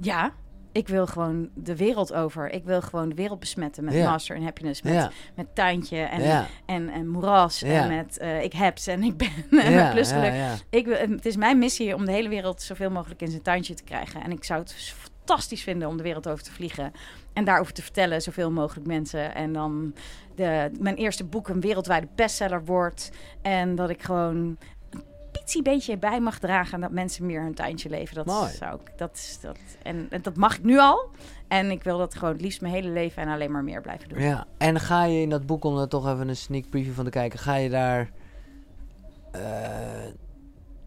Ja, ik wil gewoon de wereld over. Ik wil gewoon de wereld besmetten met Ja. Master in Happiness. Met, ja, met tuintje en, ja, en, en moeras. En met eh, ik heb's en ik ben en met plusgeluk. Ik wil, het is mijn missie om de hele wereld zoveel mogelijk in zijn tuintje te krijgen. En ik zou het fantastisch vinden om de wereld over te vliegen. En daarover te vertellen, zoveel mogelijk mensen. En dan de, mijn eerste boek een wereldwijde bestseller wordt. En dat ik gewoon een beetje bij mag dragen. En dat mensen meer hun tuintje leven. Dat Mooi. zou ik. Dat, is- dat, en, en dat mag ik nu al. En ik wil dat gewoon het liefst mijn hele leven en alleen maar meer blijven doen. Ja, en ga je in dat boek, om er toch even een sneak preview van te kijken, ga je daar eh,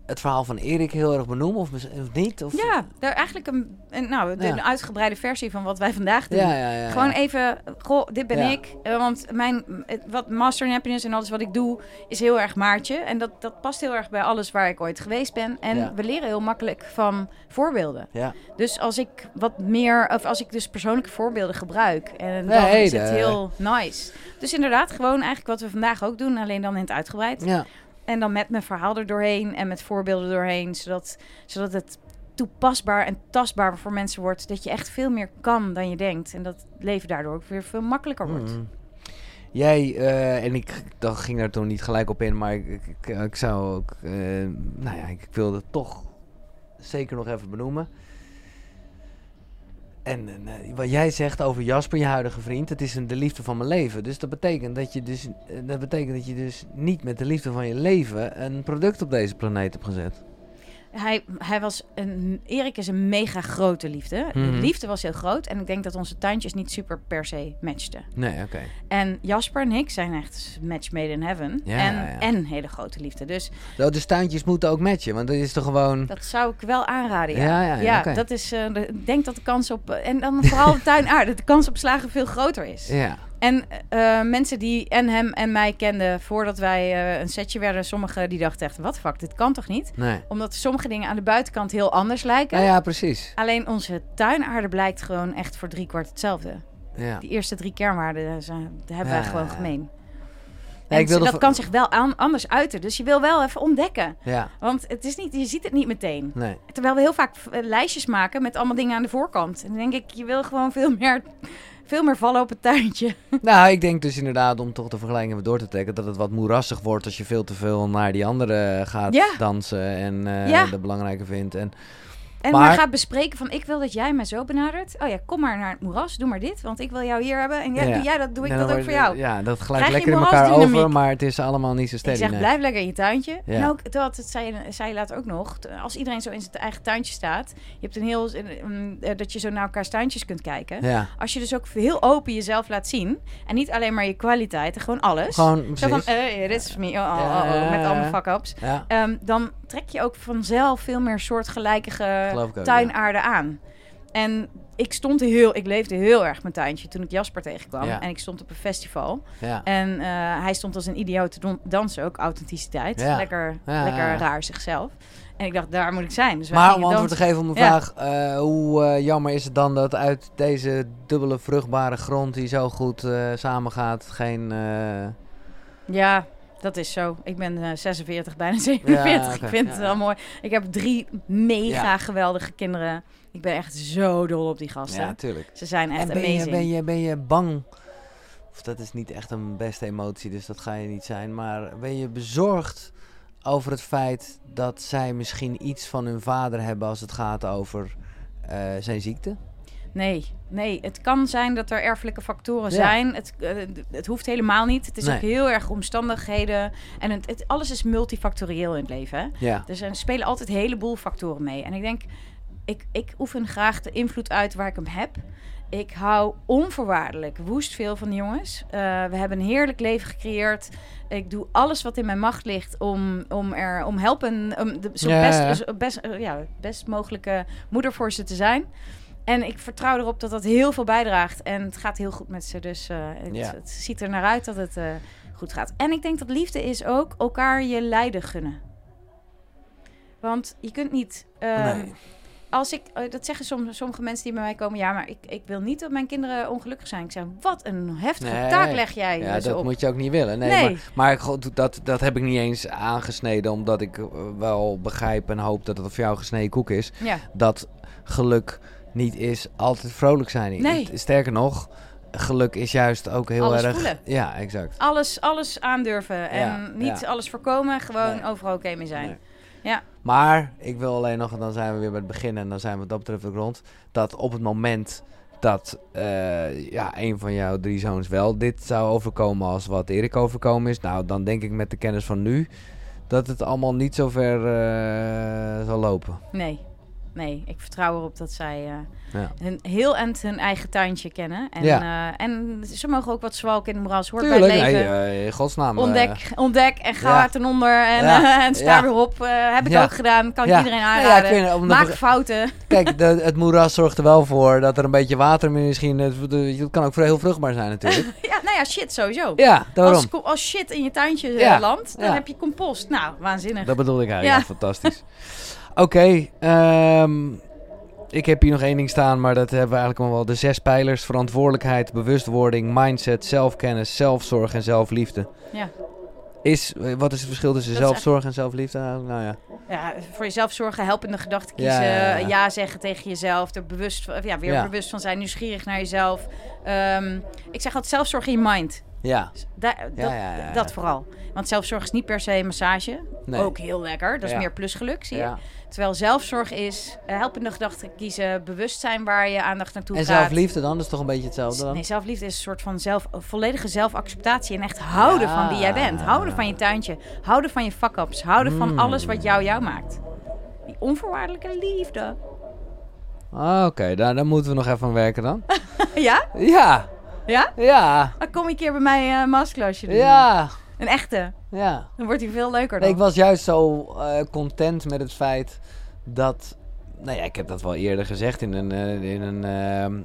het verhaal van Erik heel erg benoemen of, niet? Of, Ja, daar eigenlijk een, een, nou, de- Ja. een uitgebreide versie van wat wij vandaag doen. ja, ja, Gewoon even, goh, dit ben ik. Eh, want mijn, wat Master in Happiness en alles wat ik doe, is heel erg Maartje. En dat, dat past heel erg bij alles waar ik ooit geweest ben. En we leren heel makkelijk van voorbeelden. Ja, Dus als ik wat meer, of als ik dus persoonlijke voorbeelden gebruik, en dan is het heel nice. Dus inderdaad, gewoon eigenlijk wat we vandaag ook doen, alleen dan in het uitgebreid. ja. En dan met mijn verhaal er doorheen en met voorbeelden doorheen, zodat, zodat het toepasbaar en tastbaar voor mensen wordt. Dat je echt veel meer kan dan je denkt. En dat leven daardoor ook weer veel makkelijker wordt. Mm. Jij, eh, en ik dan ging er toen niet gelijk op in, maar ik, ik, ik, ik zou ook, eh, nou ja, ik wilde het toch zeker nog even benoemen. En eh, wat jij zegt over Jasper, je huidige vriend, het is een, de liefde van mijn leven. Dus dat betekent dat je dus, eh, dat betekent dat je dus niet met de liefde van je leven een product op deze planeet hebt gezet. Hij, hij was een, Erik is een mega grote liefde. Mhm. De liefde was heel groot. En ik denk dat onze tuintjes niet super per se matchten. Nee, oké. En Jasper en ik zijn echt match made in heaven. Ja, en, ja, ja. en hele grote liefde. Dus De tuintjes moeten ook matchen, want dat is toch gewoon... dat zou ik wel aanraden. Ja, Ja, ja, dat is. eh, de- ik denk dat de kans op. en dan vooral de tuinaarde. De kans op slagen veel groter is. Ja, En eh, mensen die en hem en mij kenden voordat wij eh, een setje werden, sommigen die dachten echt, wat fuck, dit kan toch niet? nee. Omdat sommige dingen aan de buitenkant heel anders lijken. Ja, ja, precies. Alleen onze tuinaarde blijkt gewoon echt voor driekwart hetzelfde. Ja. Die eerste drie kernwaarden zijn, hebben Ja, wij gewoon ja, ja. gemeen. Nee, En ik wilde dat kan zich wel aan, anders uiten. Dus je wil wel even ontdekken. Ja, Want het is niet, je ziet het niet meteen. nee. Terwijl we heel vaak eh, lijstjes maken met allemaal dingen aan de voorkant. En dan denk ik, je wil gewoon veel meer, veel meer vallen op het tuintje. Nou, ik denk dus inderdaad, om toch de vergelijking even door te trekken, dat het wat moerassig wordt als je veel te veel naar die andere gaat Ja. dansen en eh Ja. de belangrijke vindt. En, En Maar- maar gaat bespreken van, ik wil dat jij mij zo benadert. Oh ja, kom maar naar het moeras, doe maar dit. Want ik wil jou hier hebben. En jij, Ja. doe jij dat, doe ik dat ook voor jou. Ja, dat glijdt je lekker in elkaar over, maar het is allemaal niet zo Ik steady. zeg, nee. blijf lekker in je tuintje. Ja. En ook, dat het zei, zei je later ook nog, als iedereen zo in zijn eigen tuintje staat. Je hebt een heel, eh, dat je zo naar elkaars tuintjes kunt kijken. Ja, Als je dus ook heel open jezelf laat zien. En niet alleen maar je kwaliteiten, gewoon alles. gewoon zo van, precies. eh, dit is me, oh, oh, oh, met ja, allemaal ja. fuck-ups. Ehm, dan trek je ook vanzelf veel meer soortgelijke tuinaarde aan. En ik stond heel, ik leefde heel erg mijn tuintje toen ik Jasper tegenkwam. Ja. En ik stond op een festival. ja. En eh, hij stond als een idioot te dansen, ook authenticiteit. Ja. Lekker, lekker raar zichzelf. En ik dacht, daar moet ik zijn. Dus Maar om antwoord te geven op mijn vraag, eh, hoe eh, jammer is het dan dat uit deze dubbele vruchtbare grond die zo goed samengaat, geen... Ja, dat is zo. Ik ben eh, 46, bijna 47. Ja, oké. Ik vind Ja, het wel mooi. Ik heb drie mega geweldige kinderen. Ik ben echt zo dol op die gasten. ja, tuurlijk. Ze zijn echt En ben je, amazing. ben, je, ben je bang, of dat is niet echt een beste emotie, dus dat ga je niet zijn, maar ben je bezorgd over het feit dat zij misschien iets van hun vader hebben als het gaat over eh, zijn ziekte? Nee, nee. Het kan zijn dat er erfelijke factoren Ja. zijn. Het, eh, het hoeft helemaal niet. Het is Nee. ook heel erg omstandigheden. En het, het- alles is multifactorieel in het leven. Hè? Ja. Dus er spelen altijd een heleboel factoren mee. En ik denk, ik, ik oefen graag de invloed uit waar ik hem heb. Ik hou onvoorwaardelijk woest veel van de jongens. Eh, we hebben een heerlijk leven gecreëerd. Ik doe alles wat in mijn macht ligt om, om er om helpen, om de zo Ja, best, ja. best, eh, ja, best mogelijke moeder voor ze te zijn. En ik vertrouw erop dat dat heel veel bijdraagt. En het gaat heel goed met ze. Dus eh, het, Ja. het ziet er naar uit dat het eh, goed gaat. En ik denk dat liefde is ook elkaar je lijden gunnen. Want je kunt niet. ehm, Nee. Als ik, eh, dat zeggen soms, sommige mensen die bij mij komen, ja, maar ik, ik wil niet dat mijn kinderen ongelukkig zijn. Ik zeg, wat een heftige Nee. taak leg jij Ja, dus dat op. moet je ook niet willen. Nee, Nee. maar, maar god, dat, dat heb ik niet eens aangesneden, omdat ik wel begrijp en hoop dat het voor jou gesneden koek is. Ja, Dat geluk niet is altijd vrolijk zijn. Nee. Sterker nog, geluk is juist ook heel Alles erg... voelen. Ja, exact. alles, alles aandurven en Ja, niet ja. alles voorkomen, gewoon Nee. overal oké mee zijn. Nee. Ja. Maar ik wil alleen nog, en dan zijn we weer bij het begin en dan zijn we wat dat betreft ook rond, dat op het moment dat eh, ja, een van jouw drie zoons wel dit zou overkomen als wat Erik overkomen is, nou dan denk ik met de kennis van nu dat het allemaal niet zo ver eh, zal lopen. Nee, nee, ik vertrouw erop dat zij eh, Ja. hun, heel eind hun eigen tuintje kennen. En, Ja. eh, en ze mogen ook wat zwalk in de moeras, hoort Tuurlijk, bij het leven. nee, in godsnaam. eh, Ontdek, ontdek en ga ja. ten onder en, en sta weer op. Heb ik ook gedaan, kan ik iedereen aanraden. ik weet, om Maak fouten. Kijk, de, het moeras zorgt er wel voor dat er een beetje water misschien... Het, het kan ook heel vruchtbaar zijn natuurlijk. Ja, nou ja, shit sowieso. Ja, daarom. Als, als shit in je tuintje landt, dan heb je compost. Nou, waanzinnig. Dat bedoel ik eigenlijk. Fantastisch. Oké, ehm, ik heb hier nog één ding staan, maar dat hebben we eigenlijk al wel. De zes pijlers, verantwoordelijkheid, bewustwording, mindset, zelfkennis, zelfzorg en zelfliefde. Ja. Is, eh, wat is het verschil tussen Dat zelfzorg en zelfliefde? Nou, ja. Ja, voor jezelf zorgen, helpende gedachten kiezen, ja, ja, ja. zeggen tegen jezelf, er bewust, van- ja, weer bewust van zijn, nieuwsgierig naar jezelf. Ehm, ik zeg altijd zelfzorg in je mind. Ja, Da- Ja, dat, ja, dat vooral. Want zelfzorg is niet per se massage. nee. Ook heel lekker. Dat is meer plusgeluk, zie je. Terwijl zelfzorg is eh, helpende gedachten kiezen, bewust zijn waar je aandacht naartoe En gaat. zelfliefde dan? Dat is toch een beetje hetzelfde dan? Nee, zelfliefde is een soort van zelf, volledige zelfacceptatie en echt houden van wie jij bent. Houden van je tuintje, houden van je fuck-ups, houden van Mm. alles wat jou jou maakt. Die onvoorwaardelijke liefde. Ah, Oké, daar, daar moeten we nog even aan werken dan. ja? Ja, Ja? ja, Dan kom je een keer bij mij uh, masklasje doen. ja, Een echte. ja. Dan wordt hij veel leuker dan. Ik was juist zo eh, content met het feit dat... Nou ja, ik heb dat wel eerder gezegd in een, eh, in een ehm,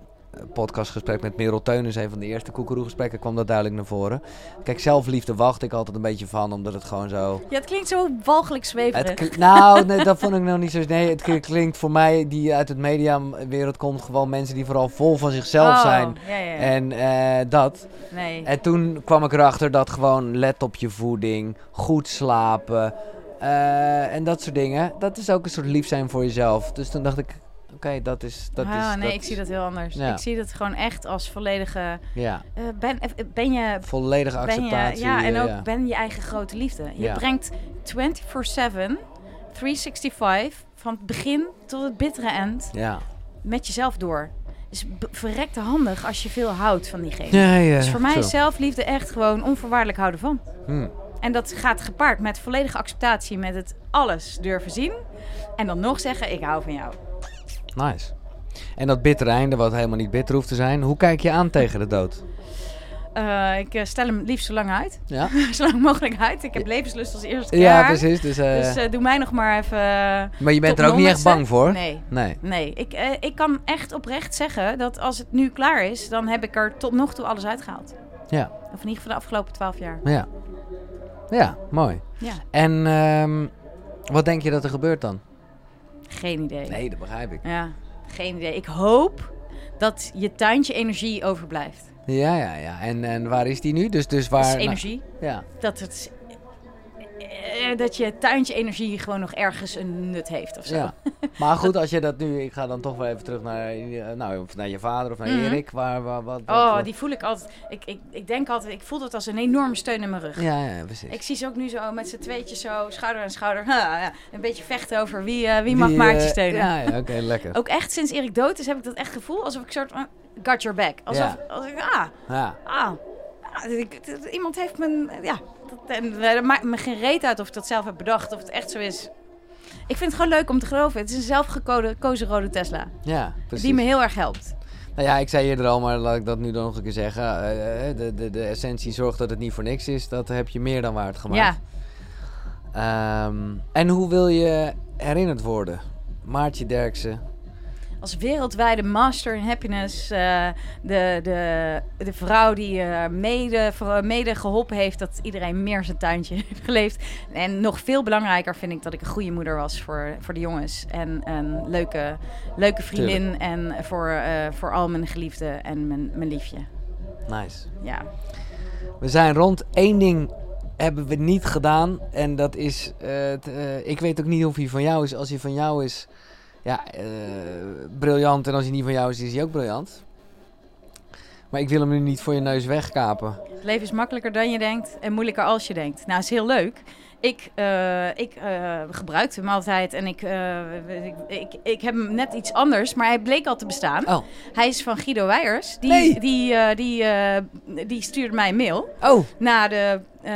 podcastgesprek met Merel Teunens. Een van de eerste koekeroegesprekken kwam dat duidelijk naar voren. Kijk, zelfliefde wacht ik altijd een beetje van, omdat het gewoon zo... Ja, het klinkt zo walgelijk zweverig. Het kl- nou, nee, dat vond ik nog niet zo... Nee, het kl- klinkt voor mij, die uit het mediawereld komt, gewoon mensen die vooral vol van zichzelf Oh, zijn. Ja, ja. En eh, dat. nee. En toen kwam ik erachter dat gewoon let op je voeding, goed slapen eh, en dat soort dingen. Dat is ook een soort lief zijn voor jezelf. Dus toen dacht ik, oké, dat is... Dat ah, is nee, dat ik zie dat heel anders. Ja. Ik zie dat gewoon echt als volledige... Ja, eh, ben, eh, ben je... volledige acceptatie. je, ja, en ook ja. ben je eigen grote liefde. Je brengt 24-7, 365, van het begin tot het bittere eind, Ja. met jezelf door. Dus b- verrekte handig als je veel houdt van diegene. Ja, ja. Dus voor mij is zelfliefde echt gewoon onvoorwaardelijk houden van. Hm. En dat gaat gepaard met volledige acceptatie, met het alles durven zien. En dan nog zeggen, ik hou van jou. Nice. En dat bittere einde, wat helemaal niet bitter hoeft te zijn. Hoe kijk je aan tegen de dood? Eh, ik eh, stel hem liefst zo lang uit. Ja, zo lang mogelijk uit. Ik heb levenslust als eerste ja jaar. precies. Dus, eh, Dus doe mij nog maar even... maar je bent er ook niet echt bang voor? Nee. Nee. Nee, ik, ik kan echt oprecht zeggen dat als het nu klaar is, dan heb ik er tot nog toe alles uitgehaald. Ja, Of in ieder geval de afgelopen twaalf jaar. ja. Ja, mooi. Ja, En ehm, wat denk je dat er gebeurt dan? Geen idee. Nee, dat begrijp ik. Ja, geen idee. Ik hoop dat je tuintje energie overblijft. Ja, ja, ja. En, en waar is die nu? Dus, dus waar... Dat is nou, energie. ja. Dat, het, eh, dat je tuintje energie gewoon nog ergens een nut heeft of zo. ja. Maar goed, als je dat nu... Ik ga dan toch wel even terug naar, eh, nou, of naar je vader of naar Mhm. Erik. Waar, waar, wat, wat, Oh, wat- die voel ik altijd. Ik, ik, ik denk altijd, ik voel dat als een enorme steun in mijn rug. Ja, ja, precies. Ik zie ze ook nu zo met z'n tweetjes zo, schouder aan schouder. Ha, ja, een beetje vechten over wie, eh, wie mag Maartje eh, steunen. Ja, ja oké, lekker. Ook echt sinds Erik dood is, heb ik dat echt gevoel alsof ik soort van got your back. Alsof, Ja. alsof ik, ah, Ja, ah, ah, iemand heeft me, ja, en dat maakt me geen reet uit of ik dat zelf heb bedacht, of het echt zo is. Ik vind het gewoon leuk om te geloven. Het is een zelfgekozen rode Tesla. ja, precies. Die me heel erg helpt. Nou ja, ik zei eerder al, maar laat ik dat nu dan nog een keer zeggen. Eh, eh, de, de, de essentie zorgt dat het niet voor niks is. Dat heb je meer dan waard gemaakt. Ehm, en hoe wil je herinnerd worden? Maartje Derksen. Als wereldwijde master in happiness. eh, de, de, de vrouw die eh, mede, mede geholpen heeft dat iedereen meer zijn tuintje heeft geleefd. En nog veel belangrijker vind ik dat ik een goede moeder was voor, voor de jongens. En een leuke, leuke vriendin. En voor, eh, voor al mijn geliefden en mijn, mijn liefje. Nice. Ja. We zijn rond. Eén ding hebben we niet gedaan. En dat is... ik weet ook niet of hij van jou is. Als hij van jou is... Ja, eh, briljant. En als hij niet van jou is, is hij ook briljant. Maar ik wil hem nu niet voor je neus wegkapen. Het leven is makkelijker dan je denkt en moeilijker als je denkt. Nou, is heel leuk. Ik, eh, ik eh, gebruikte hem altijd en ik, ik, ik, ik heb hem net iets anders, maar hij bleek al te bestaan. Oh, Hij is van Guido Weijers. Die, Nee. die, die, die stuurde mij een mail oh, na de, ehm,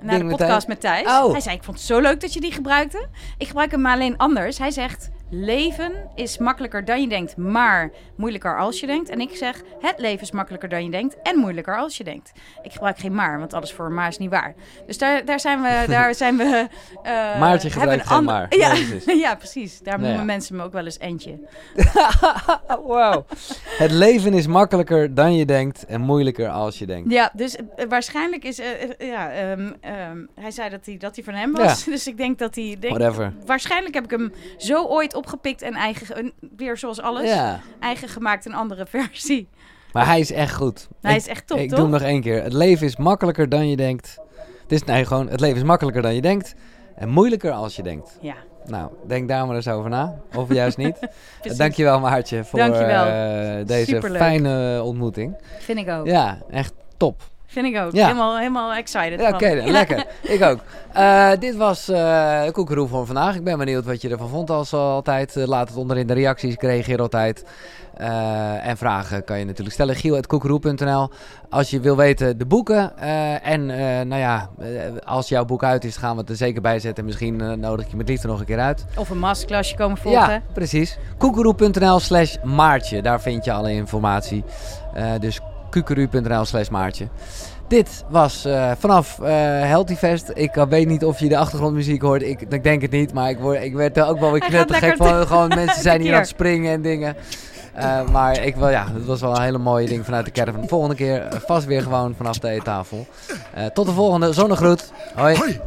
na Ding de met podcast met Thijs. Oh. Hij zei, ik vond het zo leuk dat je die gebruikte. Ik gebruik hem maar alleen anders. Hij zegt, leven is makkelijker dan je denkt, maar moeilijker als je denkt. En ik zeg, het leven is makkelijker dan je denkt en moeilijker als je denkt. Ik gebruik geen maar, want alles voor een maar is niet waar. Dus daar, daar zijn we... Daar zijn we eh, Maartje gebruikt een geen ander- maar. Ja, Nee, precies. ja, precies. Daar Nou noemen ja. mensen me ook wel eens Entje. wow. Het leven is makkelijker dan je denkt en moeilijker als je denkt. Ja, dus eh, waarschijnlijk is... eh, eh, ja, ehm, ehm, hij zei dat hij, dat hij van hem was. Dus ik denk dat hij... Denk, Whatever. waarschijnlijk heb ik hem zo ooit opgepikt en eigen... weer zoals alles. Ja, Eigen gemaakt, een andere versie. maar hij is echt goed. Hij ik, is echt top, Ik toch? doe hem nog één keer. Het leven is makkelijker dan je denkt. Het is nee, gewoon, het leven is makkelijker dan je denkt en moeilijker als je denkt. Ja, Nou, denk daar maar eens over na. Of juist niet. precies. Dankjewel Maartje voor eh, deze Superleuk. fijne ontmoeting. Vind ik ook. Ja, echt top. Vind ik ook. Ja. Helemaal, helemaal excited Ja, van. oké, lekker. Ik ook. Eh, dit was eh Koekeroe voor vandaag. Ik ben benieuwd wat je ervan vond als altijd. Eh, laat het onder in de reacties. Ik reageer altijd. En vragen kan je natuurlijk stellen. Giel.koekeroe.nl Als je wil weten de boeken. en nou ja, als jouw boek uit is, gaan we het er zeker bij zetten. Misschien nodig ik je met liefde nog een keer uit. Of een masterclassje komen volgen. Ja, precies. Koekeroe.nl slash maartje. Daar vind je alle informatie. Dus kukeru.nl slash maartje. Dit was eh, vanaf eh Healthy Fest. Ik eh, weet niet of je de achtergrondmuziek hoort. Ik, ik denk het niet, maar ik, word, ik werd er ook wel weer knettergek van. Gewoon mensen zijn hier aan het springen en dingen. Eh, maar ik wel, ja, het was wel een hele mooie ding vanuit de caravan. Volgende keer vast weer gewoon vanaf de eettafel. Eh, tot de volgende. Zonnegroet. Hoi. Hoi.